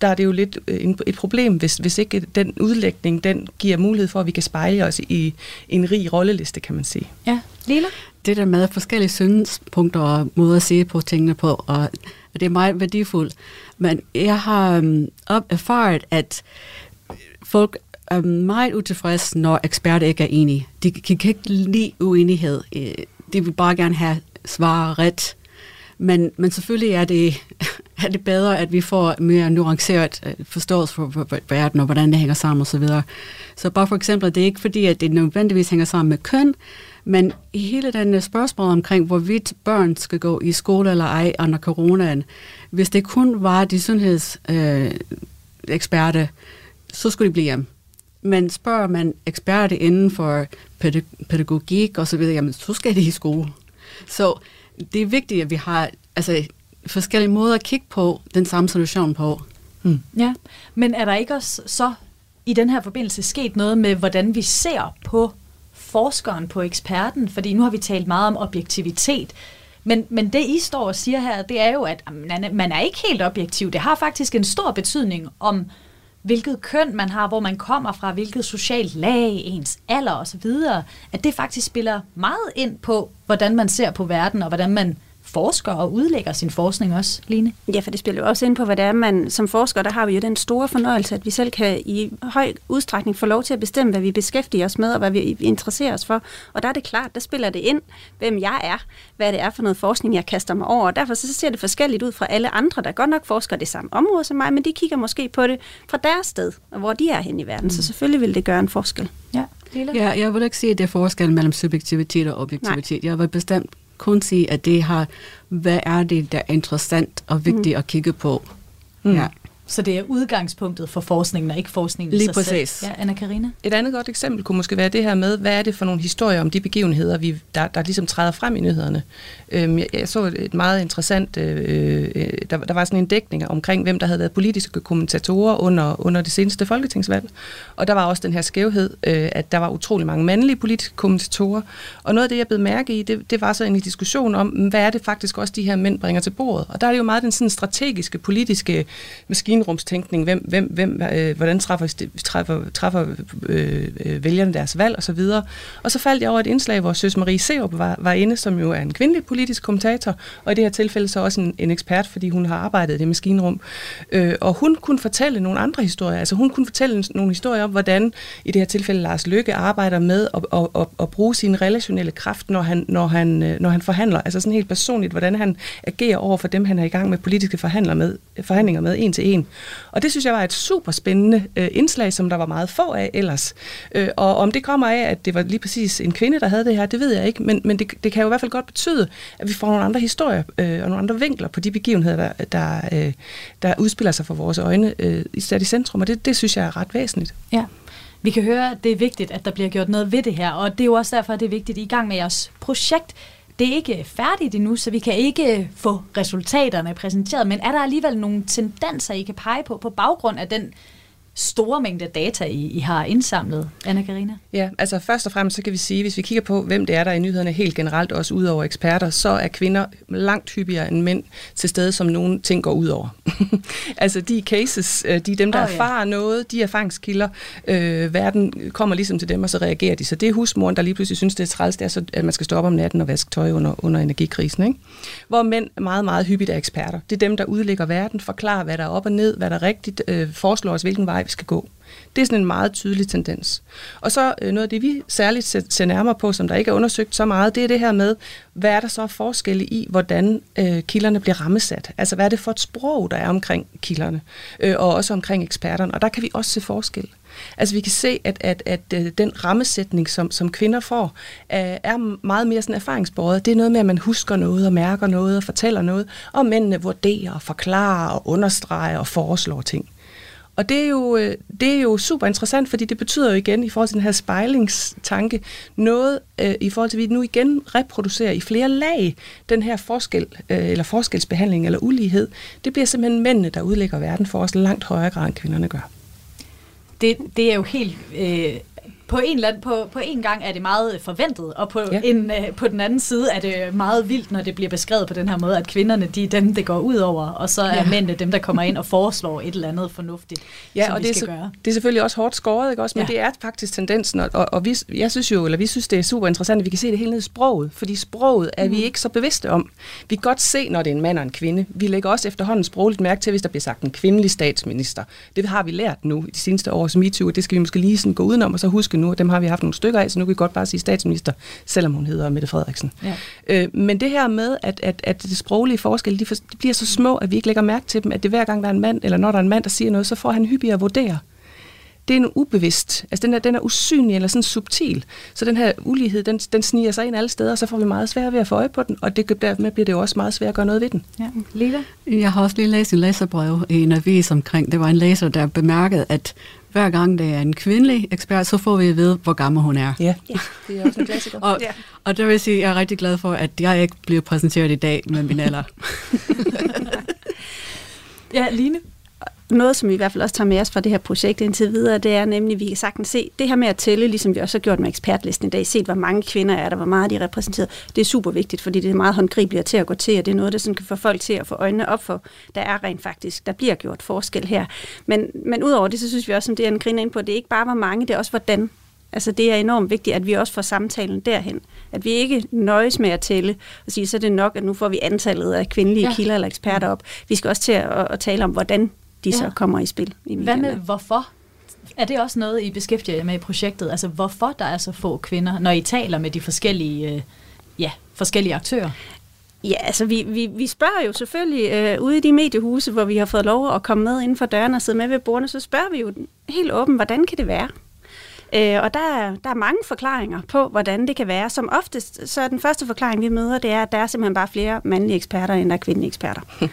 der er det jo lidt øh, et problem, hvis, hvis ikke den udlægning, den giver mulighed for, at vi kan spejle os i en rig rolleliste, kan man sige. Ja, Lila? Det der med forskellige synspunkter og måder at se på tingene på, og det er meget værdifuldt. Men jeg har um, erfaret, at folk er meget utilfreds, når eksperter ikke er enige. De, de kan ikke lide uenighed. Øh, de vil bare gerne have svar ret. Men, men selvfølgelig er det, er det bedre, at vi får mere nuanceret øh, forståelse for, for, for verden og hvordan det hænger sammen osv. Så, videre. så bare for eksempel, det er ikke fordi, at det nødvendigvis hænger sammen med køn, men hele den øh, spørgsmål omkring, hvorvidt børn skal gå i skole eller ej under coronaen, hvis det kun var de sundhedseksperter, øh, så skulle de blive hjemme. Men spørger man eksperter inden for pædagogik og så videre, jamen så skal de i skole. Så det er vigtigt, at vi har altså, forskellige måder at kigge på den samme situation på. Hmm. Ja, men er der ikke også så i den her forbindelse sket noget med, hvordan vi ser på forskeren, på eksperten? Fordi nu har vi talt meget om objektivitet, men, men det I står og siger her, det er jo, at man er ikke helt objektiv. Det har faktisk en stor betydning om, hvilket køn man har, hvor man kommer fra, hvilket socialt lag, ens alder osv., at det faktisk spiller meget ind på, hvordan man ser på verden, og hvordan man forsker og udlægger sin forskning også, Line? Ja, for det spiller jo også ind på, hvad det er, man som forsker, der har vi jo den store fornøjelse, at vi selv kan i høj udstrækning få lov til at bestemme, hvad vi beskæftiger os med, og hvad vi interesserer os for. Og der er det klart, der spiller det ind, hvem jeg er, hvad det er for noget forskning, jeg kaster mig over. Og derfor så ser det forskelligt ud fra alle andre, der godt nok forsker det samme område som mig, men de kigger måske på det fra deres sted, og hvor de er hen i verden. Mm. Så selvfølgelig vil det gøre en forskel. Ja. Ja, jeg vil ikke sige, at det er forskel mellem subjektivitet og objektivitet. Nej. Jeg vil bestemt kun sige, at det har, hvad er det, der er interessant og vigtigt mm. at kigge på. Mm. Ja. Så det er udgangspunktet for forskningen, og ikke forskningen Lige sig præcis. selv. Ja, Anna Karina. Et andet godt eksempel kunne måske være det her med, hvad er det for nogle historier om de begivenheder, vi, der, der ligesom træder frem i nyhederne. Øhm, jeg, jeg så et meget interessant, øh, øh, der, der var sådan en dækning omkring, hvem der havde været politiske kommentatorer under, under det seneste folketingsvalg. Og der var også den her skævhed, øh, at der var utrolig mange mandlige politiske kommentatorer. Og noget af det, jeg blev mærke i, det, det var så en diskussion om, hvad er det faktisk også, de her mænd bringer til bordet. Og der er det jo meget den sådan strategiske, politiske maskinrumstænkning, hvem, hvem, hvem, øh, hvordan træffer, træffer, træffer øh, øh, vælgerne deres valg osv. Og, og så faldt jeg over et indslag, hvor Søs Marie Seup var, var inde, som jo er en kvindelig politisk kommentator, og i det her tilfælde så også en, en ekspert, fordi hun har arbejdet i det maskinrum. Øh, og hun kunne fortælle nogle andre historier, altså hun kunne fortælle nogle historier om, hvordan i det her tilfælde Lars Lykke arbejder med at, at, at, at bruge sin relationelle kraft, når han, når, han, øh, når han forhandler, altså sådan helt personligt, hvordan han agerer over for dem, han er i gang med politiske forhandler med, forhandlinger med en til en. Og det synes jeg var et super spændende øh, indslag, som der var meget få af ellers. Øh, og om det kommer af, at det var lige præcis en kvinde, der havde det her, det ved jeg ikke, men, men det, det kan jo i hvert fald godt betyde, at vi får nogle andre historier øh, og nogle andre vinkler på de begivenheder, der, der, øh, der udspiller sig for vores øjne, øh, sat i centrum, og det, det synes jeg er ret væsentligt. Ja. Vi kan høre, at det er vigtigt, at der bliver gjort noget ved det her, og det er jo også derfor, at det er vigtigt, at I gang med jeres projekt det er ikke færdigt endnu, så vi kan ikke få resultaterne præsenteret, men er der alligevel nogle tendenser, I kan pege på, på baggrund af den store mængde data, I, I har indsamlet, anna Karina? Ja, altså først og fremmest så kan vi sige, hvis vi kigger på, hvem det er, der er i nyhederne helt generelt, også ud over eksperter, så er kvinder langt hyppigere end mænd til stede, som nogle ting går ud over. altså de cases, øh, de er dem, der oh, ja. erfarer noget, de erfaringskilder, øh, verden kommer ligesom til dem, og så reagerer de. Så det er husmoren, der lige pludselig synes, det er træls, det er så, at man skal stoppe om natten og vaske tøj under, under energikrisen. Ikke? Hvor mænd meget, meget hyppigt er eksperter. Det er dem, der udlægger verden, forklarer, hvad der er op og ned, hvad der er rigtigt, øh, foreslår os, hvilken vej vej, vi skal gå. Det er sådan en meget tydelig tendens. Og så øh, noget af det, vi særligt ser nærmere på, som der ikke er undersøgt så meget, det er det her med, hvad er der så forskelle i, hvordan øh, kilderne bliver rammesat? Altså, hvad er det for et sprog, der er omkring kilderne, øh, og også omkring eksperterne? Og der kan vi også se forskel. Altså vi kan se, at, at, at, at den rammesætning, som, som kvinder får, øh, er meget mere sådan erfaringsbordet. Det er noget med, at man husker noget og mærker noget og fortæller noget, og mændene vurderer, forklarer og understreger og foreslår ting. Og det er, jo, øh, det er jo super interessant, fordi det betyder jo igen, i forhold til den her spejlingstanke, noget øh, i forhold til, at vi nu igen reproducerer i flere lag den her forskel, øh, eller forskelsbehandling eller ulighed. Det bliver simpelthen mændene, der udlægger verden for os langt højere grad, end kvinderne gør. Det, det er jo helt øh, på en, eller anden, på, på en gang er det meget forventet, og på, ja. en, øh, på den anden side er det meget vildt, når det bliver beskrevet på den her måde, at kvinderne de er dem, det går ud over, og så er ja. mændene dem, der kommer ind og foreslår et eller andet fornuftigt, ja, som og vi det skal er, gøre. det er selvfølgelig også hårdt skåret, ikke også? men ja. det er faktisk tendensen, og, og, og vi, jeg synes jo, eller vi synes, det er super interessant, at vi kan se det hele ned i sproget, fordi sproget er mm. vi ikke så bevidste om. Vi kan godt se, når det er en mand og en kvinde. Vi lægger også efterhånden sprogligt mærke til, hvis der bliver sagt en kvindelig statsminister. Det har vi lært nu i de seneste års MeToo, og det skal vi måske lige sådan gå udenom, og så huske nu, dem har vi haft nogle stykker af, så nu kan vi godt bare sige statsminister, selvom hun hedder Mette Frederiksen. Ja. Øh, men det her med, at, at, at det sproglige forskel, de, for, de bliver så små, at vi ikke lægger mærke til dem, at det hver gang der er en mand, eller når der er en mand, der siger noget, så får han hyppigere at vurdere det er en ubevidst, altså den er, den er usynlig eller sådan subtil. Så den her ulighed, den, den sniger sig ind alle steder, og så får vi meget svært ved at få øje på den, og det, dermed bliver det jo også meget svært at gøre noget ved den. Ja. Lila? Jeg har også lige læst en læserbrev i en avis omkring, det var en læser, der bemærkede, at hver gang det er en kvindelig ekspert, så får vi at vide, hvor gammel hun er. Ja, ja. det er også en klassiker. og, ja. og det vil sige, at jeg er rigtig glad for, at jeg ikke bliver præsenteret i dag med min alder. ja, Line? Noget, som vi i hvert fald også tager med os fra det her projekt indtil videre, det er nemlig, at vi kan sagtens se, det her med at tælle, ligesom vi også har gjort med ekspertlisten i dag, set hvor mange kvinder er der, hvor meget de er repræsenteret, det er super vigtigt, fordi det er meget håndgribeligt til at gå til, og det er noget, der sådan kan få folk til at få øjnene op for, der er rent faktisk, der bliver gjort forskel her. Men, men udover det, så synes vi også, som det er en griner ind på, det er ikke bare hvor mange, det er også hvordan. Altså det er enormt vigtigt, at vi også får samtalen derhen. At vi ikke nøjes med at tælle og sige, så er det nok, at nu får vi antallet af kvindelige ja. kilder eller eksperter op. Vi skal også til at, at tale om, hvordan de ja. så kommer i spil. I Hvad med hvorfor? Er det også noget, I beskæftiger jer med i projektet? Altså hvorfor der er så få kvinder, når I taler med de forskellige, øh, ja, forskellige aktører? Ja, altså vi, vi, vi spørger jo selvfølgelig øh, ude i de mediehuse, hvor vi har fået lov at komme med inden for dørene og sidde med ved bordene, så spørger vi jo helt åbent, hvordan kan det være? Øh, og der er, der er mange forklaringer på, hvordan det kan være. Som oftest, så er den første forklaring, vi møder, det er, at der er simpelthen bare flere mandlige eksperter, end der er kvindelige eksperter.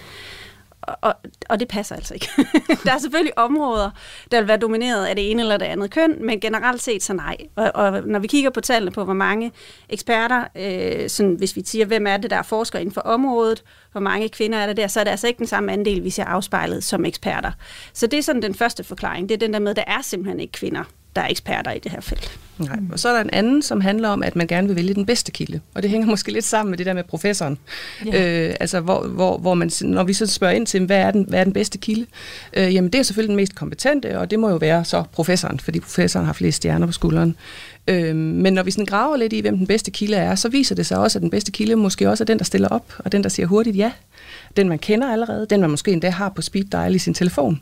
og, og det passer altså ikke. der er selvfølgelig områder, der vil være domineret af det ene eller det andet køn, men generelt set så nej. Og, og når vi kigger på tallene på, hvor mange eksperter, øh, sådan, hvis vi siger, hvem er det, der er forsker inden for området, hvor mange kvinder er der der, så er det altså ikke den samme andel, vi ser afspejlet som eksperter. Så det er sådan den første forklaring. Det er den der med, at der er simpelthen ikke kvinder, der er eksperter i det her felt. Nej. Og så er der en anden, som handler om, at man gerne vil vælge den bedste kilde. Og det hænger måske lidt sammen med det der med professoren. Ja. Øh, altså, hvor, hvor, hvor man, når vi så spørger ind til, hvad er den, hvad er den bedste kilde? Øh, jamen, det er selvfølgelig den mest kompetente, og det må jo være så professoren, fordi professoren har flest stjerner på skulderen. Øh, men når vi sådan graver lidt i, hvem den bedste kilde er, så viser det sig også, at den bedste kilde måske også er den, der stiller op, og den, der siger hurtigt ja. Den, man kender allerede, den, man måske endda har på speed dial i sin telefon.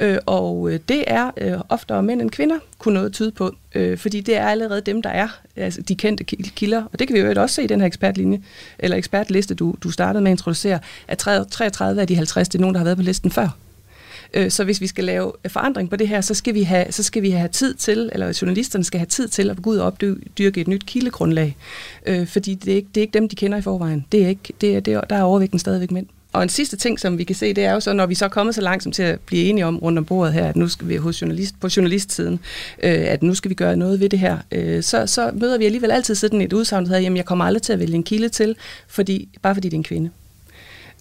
Øh, og øh, det er øh, oftere mænd end kvinder, kunne noget tyde på, øh, fordi det er allerede dem, der er altså de kendte kilder. Og det kan vi jo også se i den her ekspertlinje, eller ekspertliste, du, du startede med at introducere, at 33 af de 50, det er nogen, der har været på listen før. Øh, så hvis vi skal lave forandring på det her, så skal vi have, så skal vi have tid til, eller journalisterne skal have tid til at gå ud og opdyrke et nyt kildegrundlag. Øh, fordi det er, ikke, det er ikke dem, de kender i forvejen. Det er ikke, det er, det er, der er overvægten stadigvæk mænd og en sidste ting, som vi kan se, det er jo så, når vi så er kommet så langt som til at blive enige om rundt om bordet her, at nu skal vi hos journalist, på journalistsiden, øh, at nu skal vi gøre noget ved det her, øh, så, så møder vi alligevel altid sådan et udsagn, der hedder, jamen jeg kommer aldrig til at vælge en kilde til, fordi, bare fordi det er en kvinde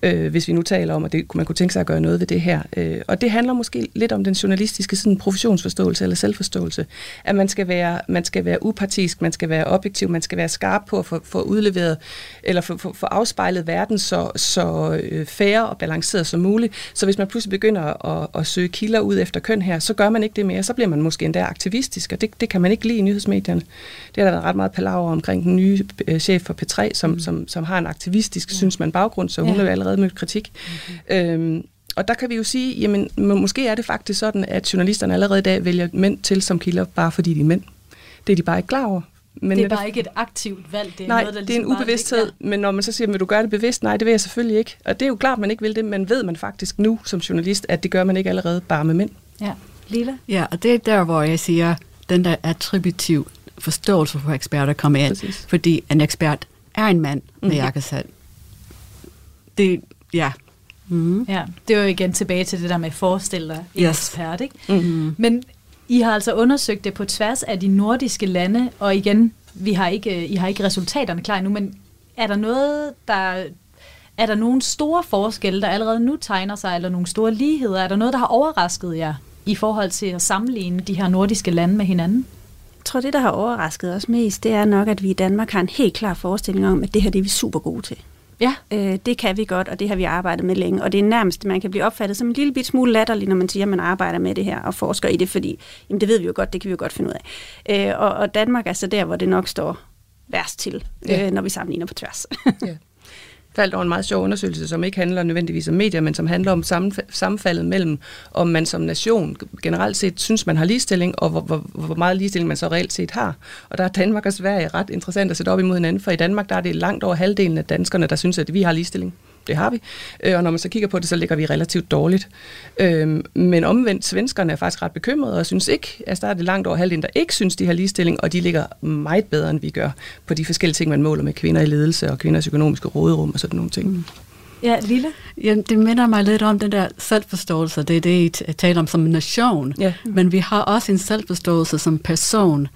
øh, hvis vi nu taler om, at det, man kunne tænke sig at gøre noget ved det her. Øh, og det handler måske lidt om den journalistiske sådan, professionsforståelse eller selvforståelse. At man skal, være, man skal være upartisk, man skal være objektiv, man skal være skarp på at få, få udleveret, eller få, få, få afspejlet verden så, så øh, færre og balanceret som muligt. Så hvis man pludselig begynder at, at søge kilder ud efter køn her, så gør man ikke det mere. Så bliver man måske endda aktivistisk, og det, det kan man ikke lide i nyhedsmedierne. Det har der været ret meget palaver omkring den nye øh, chef for P3, som, mm. som, som har en aktivistisk, ja. synes man, baggrund, så hun ja. er jo allerede allerede mødt kritik. Mm-hmm. Øhm, og der kan vi jo sige, jamen måske er det faktisk sådan, at journalisterne allerede i dag vælger mænd til som kilder, bare fordi de er mænd. Det er de bare ikke klar over. Men det er bare ikke et aktivt valg. Det er nej, noget, der det er en ligesom ubevidsthed, men når man så siger, vil du gøre det bevidst? Nej, det vil jeg selvfølgelig ikke. Og det er jo klart, man ikke vil det, men ved man faktisk nu som journalist, at det gør man ikke allerede bare med mænd. Ja. Lila? Ja, og det er der, hvor jeg siger, den der attributiv forståelse for eksperter kommer ind. Præcis. Fordi en ekspert er en mand med mm-hmm. jakkesæt. Det, Ja. Mm. ja. Det er jo igen tilbage til det der med at forestille dig yes. ekspert. Ikke? Mm. Men I har altså undersøgt det på tværs af de nordiske lande, og igen, vi har ikke, I har ikke resultaterne klar nu, men er der noget, der er der nogle store forskelle, der allerede nu tegner sig, eller nogle store ligheder? Er der noget, der har overrasket jer i forhold til at sammenligne de her nordiske lande med hinanden? Jeg tror, det, der har overrasket os mest, det er nok, at vi i Danmark har en helt klar forestilling om, at det her det er vi super gode til. Ja. Øh, det kan vi godt, og det har vi arbejdet med længe. Og det er nærmest, man kan blive opfattet som en lille bit smule latterlig, når man siger, at man arbejder med det her og forsker i det, fordi jamen, det ved vi jo godt, det kan vi jo godt finde ud af. Øh, og, og Danmark er så der, hvor det nok står værst til, ja. øh, når vi sammenligner på tværs. ja faldt over en meget sjov undersøgelse, som ikke handler nødvendigvis om medier, men som handler om sammenfaldet mellem, om man som nation generelt set synes, man har ligestilling, og hvor, hvor, hvor meget ligestilling man så reelt set har. Og der er Danmark og Sverige ret interessant at sætte op imod hinanden, for i Danmark der er det langt over halvdelen af danskerne, der synes, at vi har ligestilling det har vi. Øh, og når man så kigger på det, så ligger vi relativt dårligt. Øh, men omvendt, svenskerne er faktisk ret bekymrede, og synes ikke, at der er det langt over halvdelen, der ikke synes, de har ligestilling, og de ligger meget bedre, end vi gør på de forskellige ting, man måler med kvinder i ledelse og kvinders økonomiske råderum og sådan nogle ting. Mm. Ja, Lille? Ja, det minder mig lidt om den der selvforståelse. Det er det, I taler om som nation. Ja. Men vi har også en selvforståelse som person.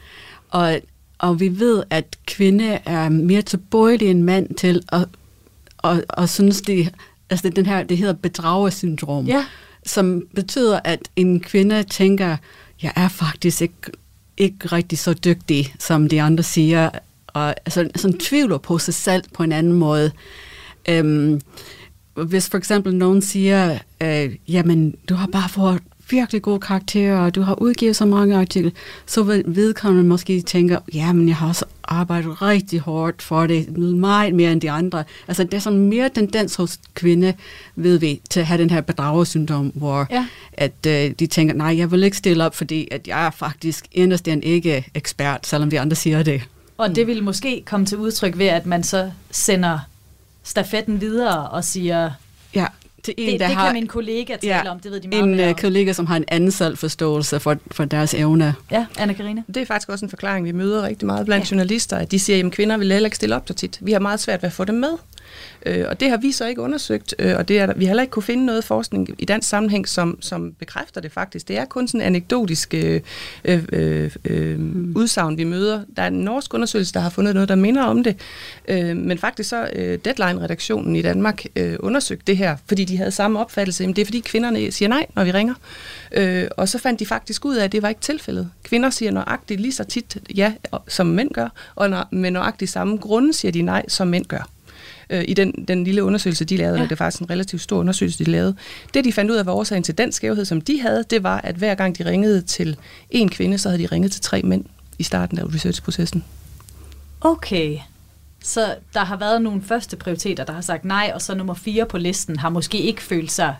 Og, og vi ved, at kvinde er mere tilbøjelige end mand til at og, og synes, det, altså den her, det hedder bedragersyndrom, ja. som betyder, at en kvinde tænker, jeg er faktisk ikke, ikke rigtig så dygtig, som de andre siger, og altså, sådan tvivler på sig selv på en anden måde. Øhm, hvis for eksempel nogen siger, øh, jamen, du har bare fået virkelig gode karakterer, og du har udgivet så mange artikler, så vil vedkommende måske tænke, ja, men jeg har også arbejdet rigtig hårdt for det, meget mere end de andre. Altså, det er sådan mere tendens hos kvinde, ved vi, til at have den her bedragersyndrom, hvor ja. at øh, de tænker, nej, jeg vil ikke stille op, fordi at jeg er faktisk inderst ikke ekspert, selvom de andre siger det. Og det vil måske komme til udtryk ved, at man så sender stafetten videre og siger, ja til en, det, der det har... kan min kollega tale ja, om, det ved de meget En uh, kollega, som har en anden selvforståelse for, for deres evne. Ja, anna Karina. Det er faktisk også en forklaring, vi møder rigtig meget blandt ja. journalister, at de siger, at kvinder vil heller ikke stille op så tit. Vi har meget svært ved at få dem med. Øh, og det har vi så ikke undersøgt, øh, og det er, vi har heller ikke kunne finde noget forskning i dansk sammenhæng, som, som bekræfter det faktisk. Det er kun sådan anekdotisk øh, øh, øh, øh mm. udsagn, vi møder. Der er en norsk undersøgelse, der har fundet noget, der minder om det, øh, men faktisk så øh, Deadline-redaktionen i Danmark øh, undersøgte det her, fordi de havde samme opfattelse. Jamen, det er fordi kvinderne siger nej, når vi ringer. Øh, og så fandt de faktisk ud af, at det var ikke tilfældet. Kvinder siger nøjagtigt lige så tit ja, som mænd gør, og når, med nøjagtigt samme grunde siger de nej, som mænd gør øh, i den, den lille undersøgelse, de lavede, ja. det var faktisk en relativt stor undersøgelse, de lavede. Det, de fandt ud af, var årsagen til den skævhed, som de havde, det var, at hver gang de ringede til en kvinde, så havde de ringet til tre mænd i starten af researchprocessen. Okay. Så der har været nogle første prioriteter, der har sagt nej, og så nummer fire på listen har måske ikke følt sig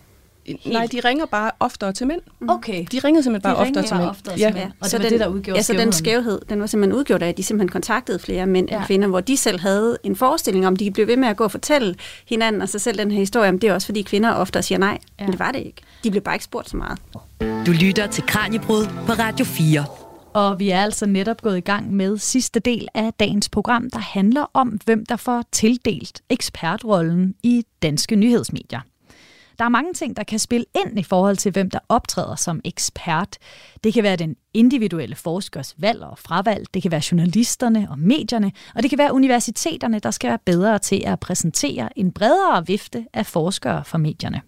Helt. Nej, de ringer bare oftere til mænd. Mm. Okay. De ringede simpelthen bare oftere til mænd. Oftere ja. ja. Og så det var den, det, der udgjorde ja, så den skævhed, den var simpelthen udgjort af, at de simpelthen kontaktede flere mænd ja. end kvinder, hvor de selv havde en forestilling om, de blev ved med at gå og fortælle hinanden og sig selv den her historie, om det er også fordi kvinder ofte siger nej. Ja. Men det var det ikke. De blev bare ikke spurgt så meget. Du lytter til Kranjebrud på Radio 4. Og vi er altså netop gået i gang med sidste del af dagens program, der handler om, hvem der får tildelt ekspertrollen i danske nyhedsmedier. Der er mange ting, der kan spille ind i forhold til, hvem der optræder som ekspert. Det kan være den individuelle forskers valg og fravalg, det kan være journalisterne og medierne, og det kan være universiteterne, der skal være bedre til at præsentere en bredere vifte af forskere for medierne.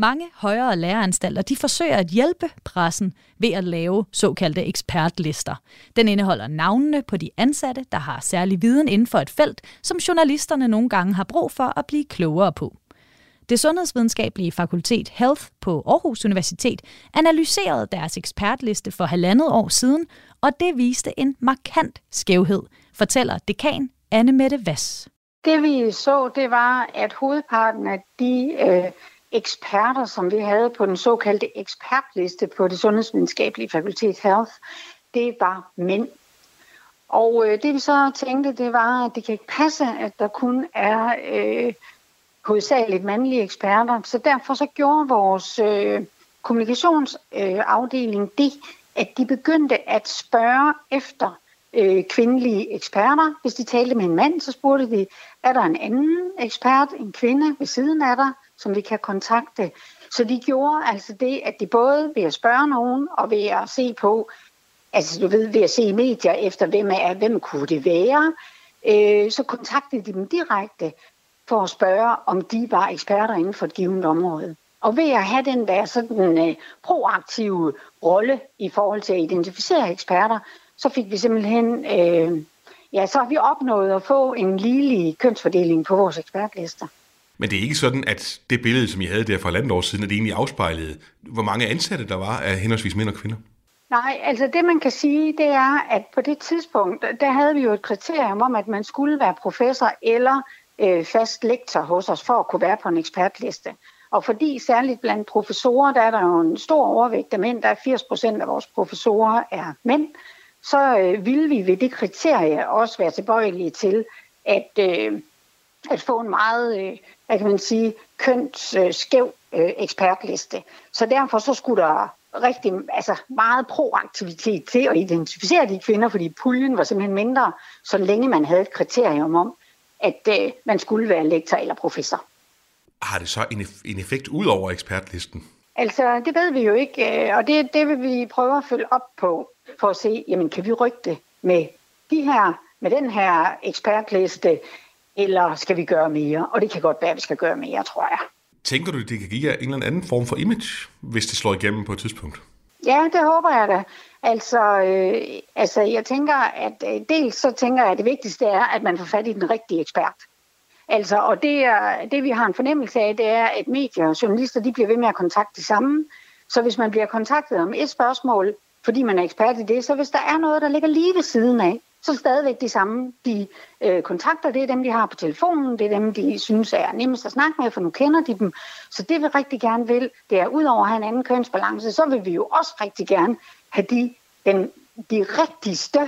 Mange højere læreanstalter de forsøger at hjælpe pressen ved at lave såkaldte ekspertlister. Den indeholder navnene på de ansatte, der har særlig viden inden for et felt, som journalisterne nogle gange har brug for at blive klogere på. Det sundhedsvidenskabelige fakultet Health på Aarhus Universitet analyserede deres ekspertliste for halvandet år siden, og det viste en markant skævhed, fortæller dekan Anne Mette Vass. Det vi så, det var, at hovedparten af de øh, eksperter, som vi havde på den såkaldte ekspertliste på det sundhedsvidenskabelige fakultet Health, det var mænd. Og øh, det vi så tænkte, det var, at det kan ikke passe, at der kun er øh, hovedsageligt mandlige eksperter. Så derfor så gjorde vores øh, kommunikationsafdeling øh, det, at de begyndte at spørge efter øh, kvindelige eksperter. Hvis de talte med en mand, så spurgte de, er der en anden ekspert, en kvinde ved siden af dig, som vi kan kontakte. Så de gjorde altså det, at de både ved at spørge nogen og ved at se på, altså du ved, ved at se i medier efter, hvem, er, hvem kunne det være, øh, så kontaktede de dem direkte for at spørge, om de var eksperter inden for et givet område. Og ved at have den der sådan øh, proaktive rolle i forhold til at identificere eksperter, så fik vi simpelthen, øh, ja, så har vi opnået at få en ligelig kønsfordeling på vores ekspertlister. Men det er ikke sådan, at det billede, som I havde der for landet år siden, at det egentlig afspejlede, hvor mange ansatte der var af henholdsvis mænd og kvinder? Nej, altså det man kan sige, det er, at på det tidspunkt, der havde vi jo et kriterium om, at man skulle være professor eller øh, fast lektor hos os for at kunne være på en ekspertliste. Og fordi særligt blandt professorer, der er der jo en stor overvægt af mænd, der er 80 procent af vores professorer er mænd, så øh, vil vi ved det kriterie også være tilbøjelige til at, øh, at få en meget, øh, hvad kan man sige, kønsskæv øh, øh, ekspertliste. Så derfor så skulle der rigtig altså meget proaktivitet til at identificere de kvinder, fordi puljen var simpelthen mindre, så længe man havde et kriterium om, at øh, man skulle være lektor eller professor. Har det så en, en effekt ud over ekspertlisten? Altså, det ved vi jo ikke, øh, og det, det vil vi prøve at følge op på, for at se, jamen, kan vi rykke det med de her, med den her ekspertliste, eller skal vi gøre mere? Og det kan godt være, at vi skal gøre mere, tror jeg. Tænker du, det kan give jer en eller anden form for image, hvis det slår igennem på et tidspunkt? Ja, det håber jeg da. Altså, øh, altså jeg tænker, at øh, dels så tænker jeg, at det vigtigste er, at man får fat i den rigtige ekspert. Altså, og det, er, det vi har en fornemmelse af, det er, at medier og journalister, de bliver ved med at kontakte de samme. Så hvis man bliver kontaktet om et spørgsmål, fordi man er ekspert i det, så hvis der er noget, der ligger lige ved siden af, så stadigvæk de samme, de øh, kontakter, det er dem, de har på telefonen, det er dem, de synes er nemmest at snakke med, for nu kender de dem. Så det vi rigtig gerne vil, det er, udover at have en anden kønsbalance, så vil vi jo også rigtig gerne have de, den, de rigtigste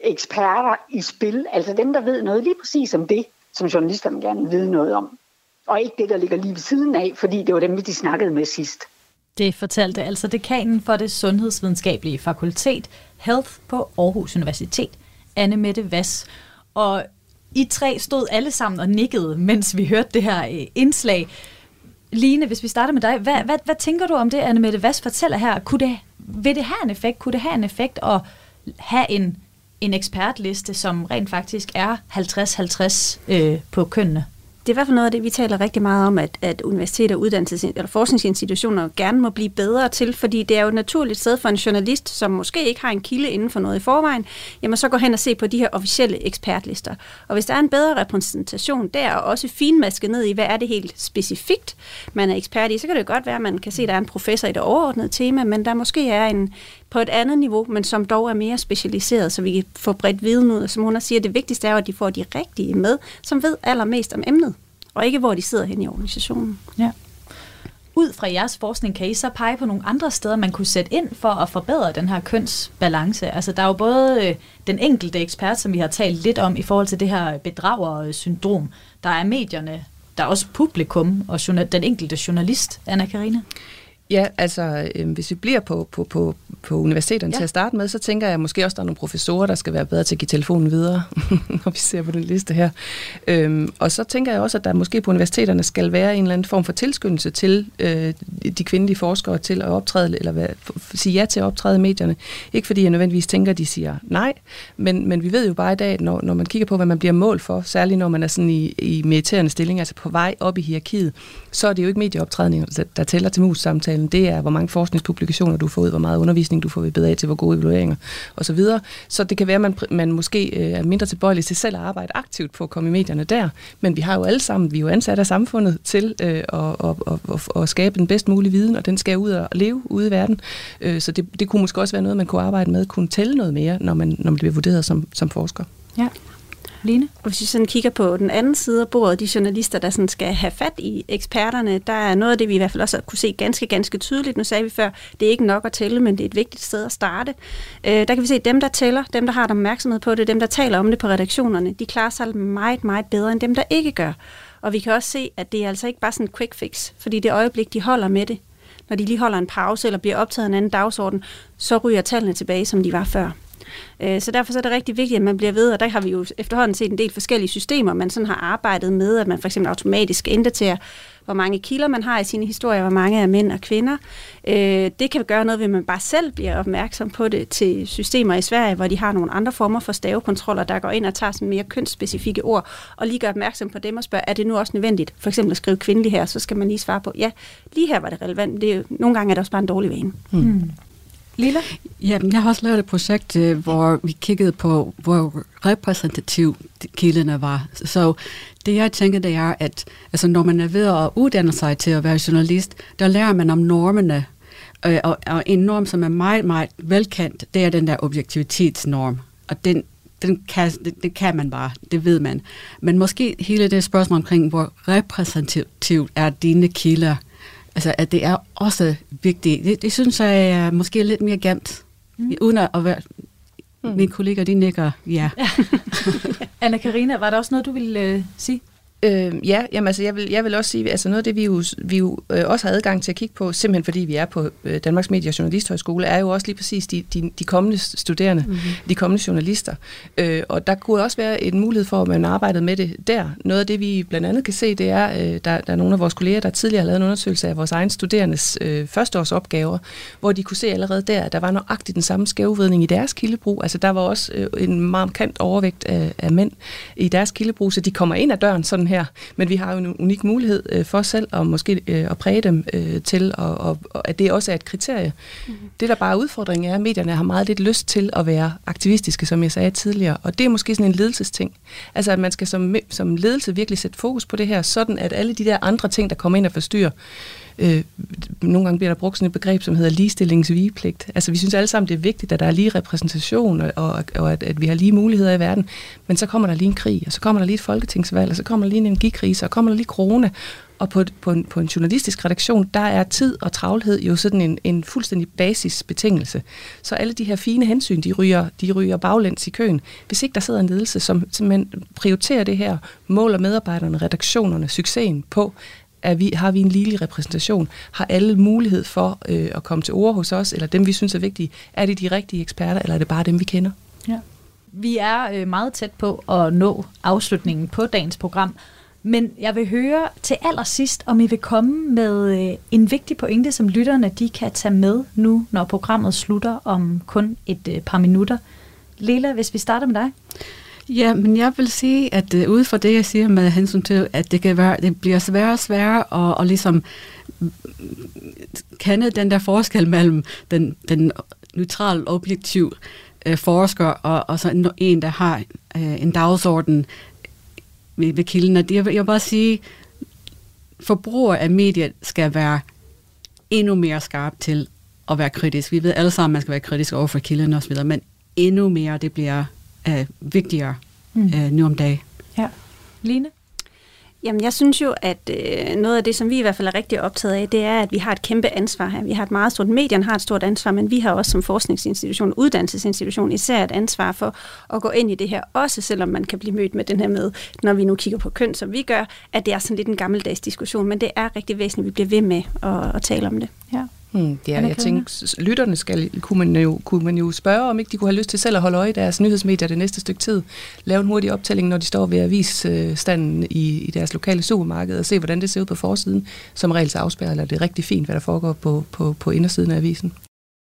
eksperter i spil, altså dem, der ved noget lige præcis om det, som journalisterne gerne vil vide noget om. Og ikke det, der ligger lige ved siden af, fordi det var dem, de snakkede med sidst. Det fortalte altså dekanen for det sundhedsvidenskabelige fakultet Health på Aarhus Universitet, Anne Mette Vass. Og I tre stod alle sammen og nikkede, mens vi hørte det her øh, indslag. Line, hvis vi starter med dig, hvad, hvad, hvad tænker du om det, Anne Mette Vass fortæller her? Kunne det, vil det have en effekt? Kunne det have en effekt at have en, en ekspertliste, som rent faktisk er 50-50 øh, på kønnene? Det er i hvert fald noget af det, vi taler rigtig meget om, at, at universiteter og uddannelses- eller forskningsinstitutioner gerne må blive bedre til, fordi det er jo et naturligt sted for en journalist, som måske ikke har en kilde inden for noget i forvejen, jamen så går hen og se på de her officielle ekspertlister. Og hvis der er en bedre repræsentation der, og også finmasket ned i, hvad er det helt specifikt, man er ekspert i, så kan det jo godt være, at man kan se, at der er en professor i det overordnede tema, men der måske er en på et andet niveau, men som dog er mere specialiseret, så vi kan få bredt viden ud. Som hun også siger, det vigtigste er, at de får de rigtige med, som ved allermest om emnet, og ikke hvor de sidder hen i organisationen. Ja. Ud fra jeres forskning, kan I så pege på nogle andre steder, man kunne sætte ind for at forbedre den her kønsbalance? Altså, der er jo både øh, den enkelte ekspert, som vi har talt lidt om i forhold til det her bedrager-syndrom. Der er medierne, der er også publikum og den enkelte journalist, Anna Karina. Ja, altså øh, hvis vi bliver på, på, på, på universiteterne ja. til at starte med, så tænker jeg måske også, at der er nogle professorer, der skal være bedre til at give telefonen videre, når vi ser på den liste her. Øhm, og så tænker jeg også, at der måske på universiteterne skal være en eller anden form for tilskyndelse til øh, de kvindelige forskere til at optræde, eller hvad, sige ja til at optræde i medierne. Ikke fordi jeg nødvendigvis tænker, at de siger nej, men, men vi ved jo bare i dag, når, når man kigger på, hvad man bliver mål for, særligt når man er sådan i, i mediterende stilling, altså på vej op i hierarkiet, så er det jo ikke medieoptrædninger, der, tæller til mus-samtalen. Det er, hvor mange forskningspublikationer du får ud, hvor meget undervisning du får ved bedre til, hvor gode evalueringer osv. Så, så det kan være, at man, man måske øh, er mindre tilbøjelig til selv at arbejde aktivt på at komme i medierne der, men vi har jo alle sammen, vi er jo ansat af samfundet til øh, at, at, at, at, at skabe den bedst mulige viden, og den skal ud og leve ude i verden. Øh, så det, det kunne måske også være noget, man kunne arbejde med, kunne tælle noget mere, når man, når man bliver vurderet som, som forsker. Ja. Line? Hvis vi sådan kigger på den anden side af bordet, de journalister, der sådan skal have fat i eksperterne, der er noget af det, vi i hvert fald også kunne se ganske, ganske tydeligt. Nu sagde vi før, det er ikke nok at tælle, men det er et vigtigt sted at starte. Øh, der kan vi se, at dem, der tæller, dem, der har der opmærksomhed på det, dem, der taler om det på redaktionerne, de klarer sig meget, meget bedre end dem, der ikke gør. Og vi kan også se, at det er altså ikke bare sådan en quick fix, fordi det øjeblik, de holder med det, når de lige holder en pause eller bliver optaget en anden dagsorden, så ryger tallene tilbage, som de var før. Øh, så derfor så er det rigtig vigtigt, at man bliver ved, og der har vi jo efterhånden set en del forskellige systemer, man sådan har arbejdet med, at man for eksempel automatisk inddaterer, hvor mange kilder man har i sine historier, hvor mange er mænd og kvinder. Øh, det kan gøre noget ved, at man bare selv bliver opmærksom på det til systemer i Sverige, hvor de har nogle andre former for stavekontroller, der går ind og tager sådan mere kønsspecifikke ord, og lige gør opmærksom på dem og spørger, er det nu også nødvendigt? For eksempel at skrive kvindelig her, så skal man lige svare på, ja, lige her var det relevant. Det er, nogle gange er det også bare en dårlig vane. Mm. Lilla? Ja, jeg har også lavet et projekt, øh, hvor vi kiggede på, hvor repræsentativ kilderne var. Så det jeg tænker, det er, at altså, når man er ved at uddanne sig til at være journalist, der lærer man om normerne. Øh, og, og en norm, som er meget, meget velkendt, det er den der objektivitetsnorm. Og den, den kan, det, det kan man bare, det ved man. Men måske hele det spørgsmål omkring, hvor repræsentativt er dine kilder, altså at det er også vigtigt. Det, det synes jeg er måske lidt mere gemt, mm. uden at være... Mm. Mine kolleger, de nikker ja. ja. Anna Karina, var der også noget, du ville øh, sige? Øh, ja, jamen, altså, jeg, vil, jeg vil også sige, altså noget af det, vi jo, vi jo øh, også har adgang til at kigge på, simpelthen fordi vi er på øh, Danmarks Medie- og Journalisthøjskole, er jo også lige præcis de, de, de kommende studerende, mm-hmm. de kommende journalister. Øh, og der kunne også være en mulighed for, at man arbejdede med det der. Noget af det, vi blandt andet kan se, det er, øh, der, der er nogle af vores kolleger, der tidligere har lavet en undersøgelse af vores egen studerendes øh, førsteårsopgaver, hvor de kunne se allerede der, at der var nøjagtigt den samme skævvridning i deres kildebrug. Altså der var også øh, en markant overvægt af, af mænd i deres kildebrug, så de kommer ind ad døren sådan her, men vi har jo en unik mulighed øh, for selv at måske øh, at præge dem øh, til, og, og, og at det også er et kriterie. Mm. Det, der bare er udfordringen, er, at medierne har meget lidt lyst til at være aktivistiske, som jeg sagde tidligere, og det er måske sådan en ledelsesting. Altså, at man skal som, som ledelse virkelig sætte fokus på det her, sådan at alle de der andre ting, der kommer ind og forstyrrer, øh, nogle gange bliver der brugt sådan et begreb, som hedder ligestillingsvigepligt. Altså vi synes alle sammen, det er vigtigt, at der er lige repræsentation, og, og, og at, at vi har lige muligheder i verden. Men så kommer der lige en krig, og så kommer der lige et folketingsvalg, og så kommer der lige en energikrise, og kommer der lige corona. Og på, på, en, på en journalistisk redaktion, der er tid og travlhed jo sådan en, en fuldstændig basisbetingelse. Så alle de her fine hensyn, de ryger, de ryger baglæns i køen. Hvis ikke der sidder en ledelse, som simpelthen prioriterer det her, måler medarbejderne, redaktionerne, succesen på, er vi, har vi en lille repræsentation? Har alle mulighed for øh, at komme til ord hos os, eller dem, vi synes er vigtige? Er det de rigtige eksperter, eller er det bare dem, vi kender? Ja. Vi er øh, meget tæt på at nå afslutningen på dagens program, men jeg vil høre til allersidst, om I vil komme med øh, en vigtig pointe, som lytterne de kan tage med nu, når programmet slutter om kun et øh, par minutter. Lela, hvis vi starter med dig. Ja, men jeg vil sige, at uh, ud fra det, jeg siger med hensyn til, at det, kan være, det bliver sværere og sværere at, at ligesom øh, kende den der forskel mellem den, den neutral, objektiv øh, forsker og, og så en, der har øh, en dagsorden ved, ved kilden. Jeg, jeg vil bare sige, forbruger af medier skal være endnu mere skarp til at være kritisk. Vi ved alle sammen, at man skal være kritisk over for kilden osv., men endnu mere, det bliver øh, vigtigere mm. øh, nu om dagen. Ja. Line? Jamen, jeg synes jo, at øh, noget af det, som vi i hvert fald er rigtig optaget af, det er, at vi har et kæmpe ansvar her. Vi har et meget stort, medierne har et stort ansvar, men vi har også som forskningsinstitution, uddannelsesinstitution, især et ansvar for at gå ind i det her, også selvom man kan blive mødt med den her med, når vi nu kigger på køn, som vi gør, at det er sådan lidt en gammeldags diskussion, men det er rigtig væsentligt, at vi bliver ved med at, at tale om det. Ja. Hmm, ja, jeg tænker, lytterne skal, kunne, man jo, kunne man jo spørge, om ikke de kunne have lyst til selv at holde øje i deres nyhedsmedier det næste stykke tid. Lave en hurtig optælling, når de står ved avisstanden i, i deres lokale supermarked, og se, hvordan det ser ud på forsiden. Som regel så afspejler det rigtig fint, hvad der foregår på, på, på indersiden af avisen.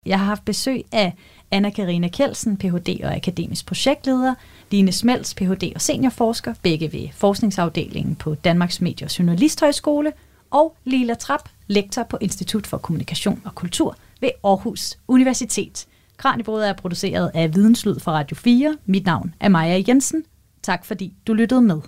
Jeg har haft besøg af Anna-Karina Kjeldsen, Ph.D. og akademisk projektleder, Line Smels, Ph.D. og seniorforsker, begge ved forskningsafdelingen på Danmarks Medie- og Journalisthøjskole, og Lila Trap, lektor på Institut for Kommunikation og Kultur ved Aarhus Universitet. Kranjebrød er produceret af Videnslyd for Radio 4. Mit navn er Maja Jensen. Tak fordi du lyttede med.